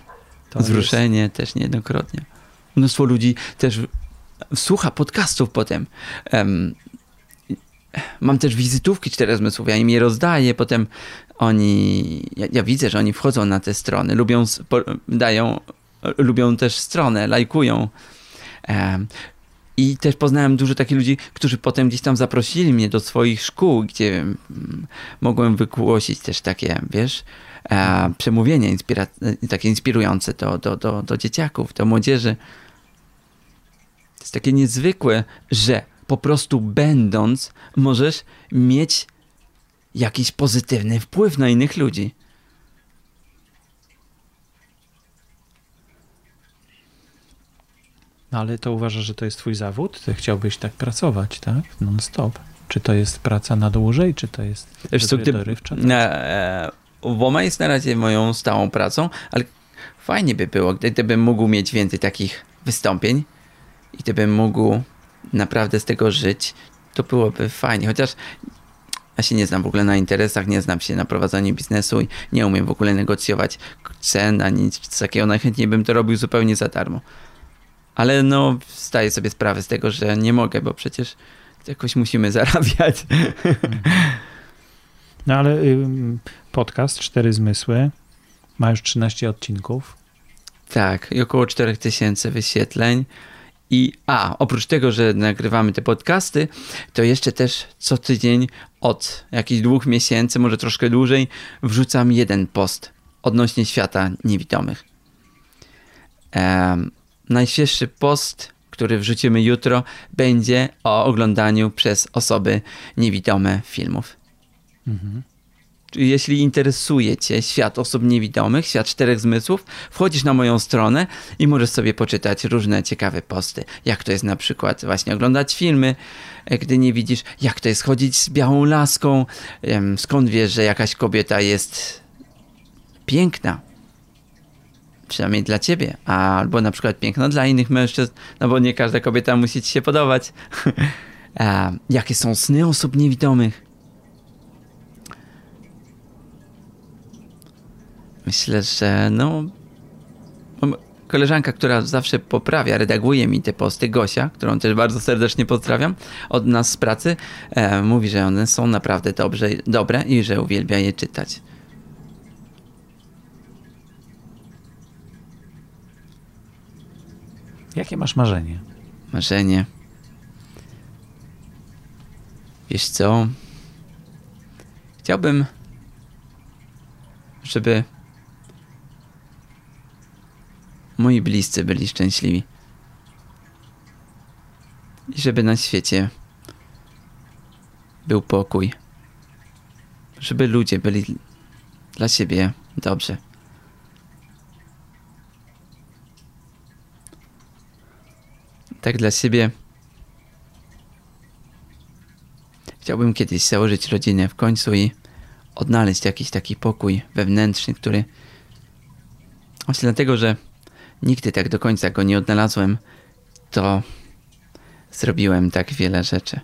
To Wzruszenie też niejednokrotnie. Mnóstwo ludzi też słucha podcastów potem. Em, mam też wizytówki cztery zmysłów, ja im je rozdaję, potem oni, ja, ja widzę, że oni wchodzą na te strony, lubią, dają, lubią też stronę, lajkują. Em, I też poznałem dużo takich ludzi, którzy potem gdzieś tam zaprosili mnie do swoich szkół, gdzie mm, mogłem wygłosić też takie, wiesz, e, przemówienia inspira- takie inspirujące do, do, do, do dzieciaków, do młodzieży. To jest takie niezwykłe, że po prostu będąc możesz mieć jakiś pozytywny wpływ na innych ludzi. Ale to uważasz, że to jest twój zawód? Ty chciałbyś tak pracować, tak? Non-stop. Czy to jest praca na dłużej, czy to jest Wiesz co, gdy, dorywcza? e, WOMA jest na razie moją stałą pracą, ale fajnie by było, gdy- gdybym mógł mieć więcej takich wystąpień i gdybym mógł naprawdę z tego żyć, to byłoby fajnie. Chociaż ja się nie znam w ogóle na interesach, nie znam się na prowadzeniu biznesu i nie umiem w ogóle negocjować cen ani nic takiego. Najchętniej bym to robił zupełnie za darmo. Ale no, zdaję sobie sprawę z tego, że nie mogę, bo przecież jakoś musimy zarabiać. No ale podcast Cztery Zmysły ma już 13 odcinków. Tak, i około 4000 wyświetleń. I a, oprócz tego, że nagrywamy te podcasty, to jeszcze też co tydzień od jakichś dwóch miesięcy, może troszkę dłużej, wrzucam jeden post odnośnie świata niewidomych. Em, najświeższy post, który wrzucimy jutro, będzie o oglądaniu przez osoby niewidome filmów. Mhm. Jeśli interesuje Cię świat osób niewidomych, świat czterech zmysłów, wchodzisz na moją stronę i możesz sobie poczytać różne ciekawe posty. Jak to jest na przykład właśnie oglądać filmy, gdy nie widzisz, jak to jest chodzić z białą laską, skąd wiesz, że jakaś kobieta jest piękna. Przynajmniej dla ciebie, albo na przykład piękna dla innych mężczyzn, no bo nie każda kobieta musi ci się podobać. A, jakie są sny osób niewidomych? Myślę, że no. Koleżanka, która zawsze poprawia, redaguje mi te posty, Gosia, którą też bardzo serdecznie pozdrawiam od nas z pracy, e, mówi, że one są naprawdę dobrze, dobre i że uwielbia je czytać. Jakie masz marzenie? Marzenie. Wiesz co? Chciałbym, żeby moi bliscy byli szczęśliwi. I żeby na świecie był pokój. żeby ludzie byli dla siebie dobrzy. Tak dla siebie. Chciałbym kiedyś założyć rodzinę w końcu i odnaleźć jakiś taki pokój wewnętrzny, który właśnie dlatego, że nigdy tak do końca go nie odnalazłem, to zrobiłem tak wiele rzeczy.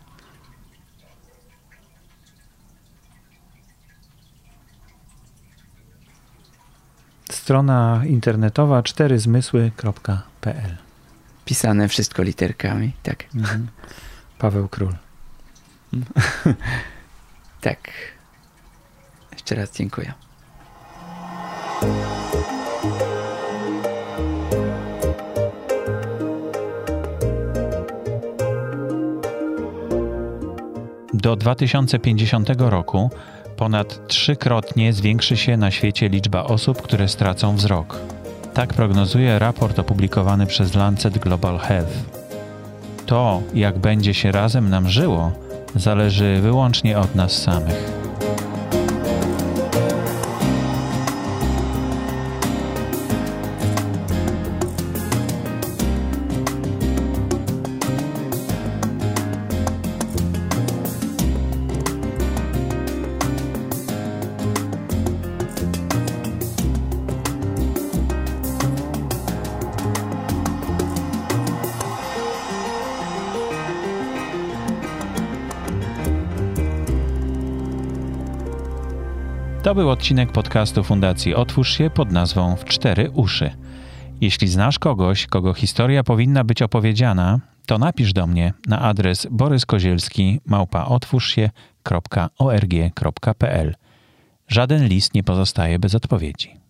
Strona internetowa czteryzmysły.pl Pisane wszystko literkami, tak. mhm. Paweł Król. Tak. Jeszcze raz dziękuję. Do 2050 roku ponad trzykrotnie zwiększy się na świecie liczba osób, które stracą wzrok. Tak prognozuje raport opublikowany przez Lancet Global Health. To, jak będzie się razem nam żyło, zależy wyłącznie od nas samych. To był odcinek podcastu Fundacji Otwórz się pod nazwą W cztery uszy. Jeśli znasz kogoś, kogo historia powinna być opowiedziana, to napisz do mnie na adres boryskozielski małpaotwórzsie.org.pl. Żaden list nie pozostaje bez odpowiedzi.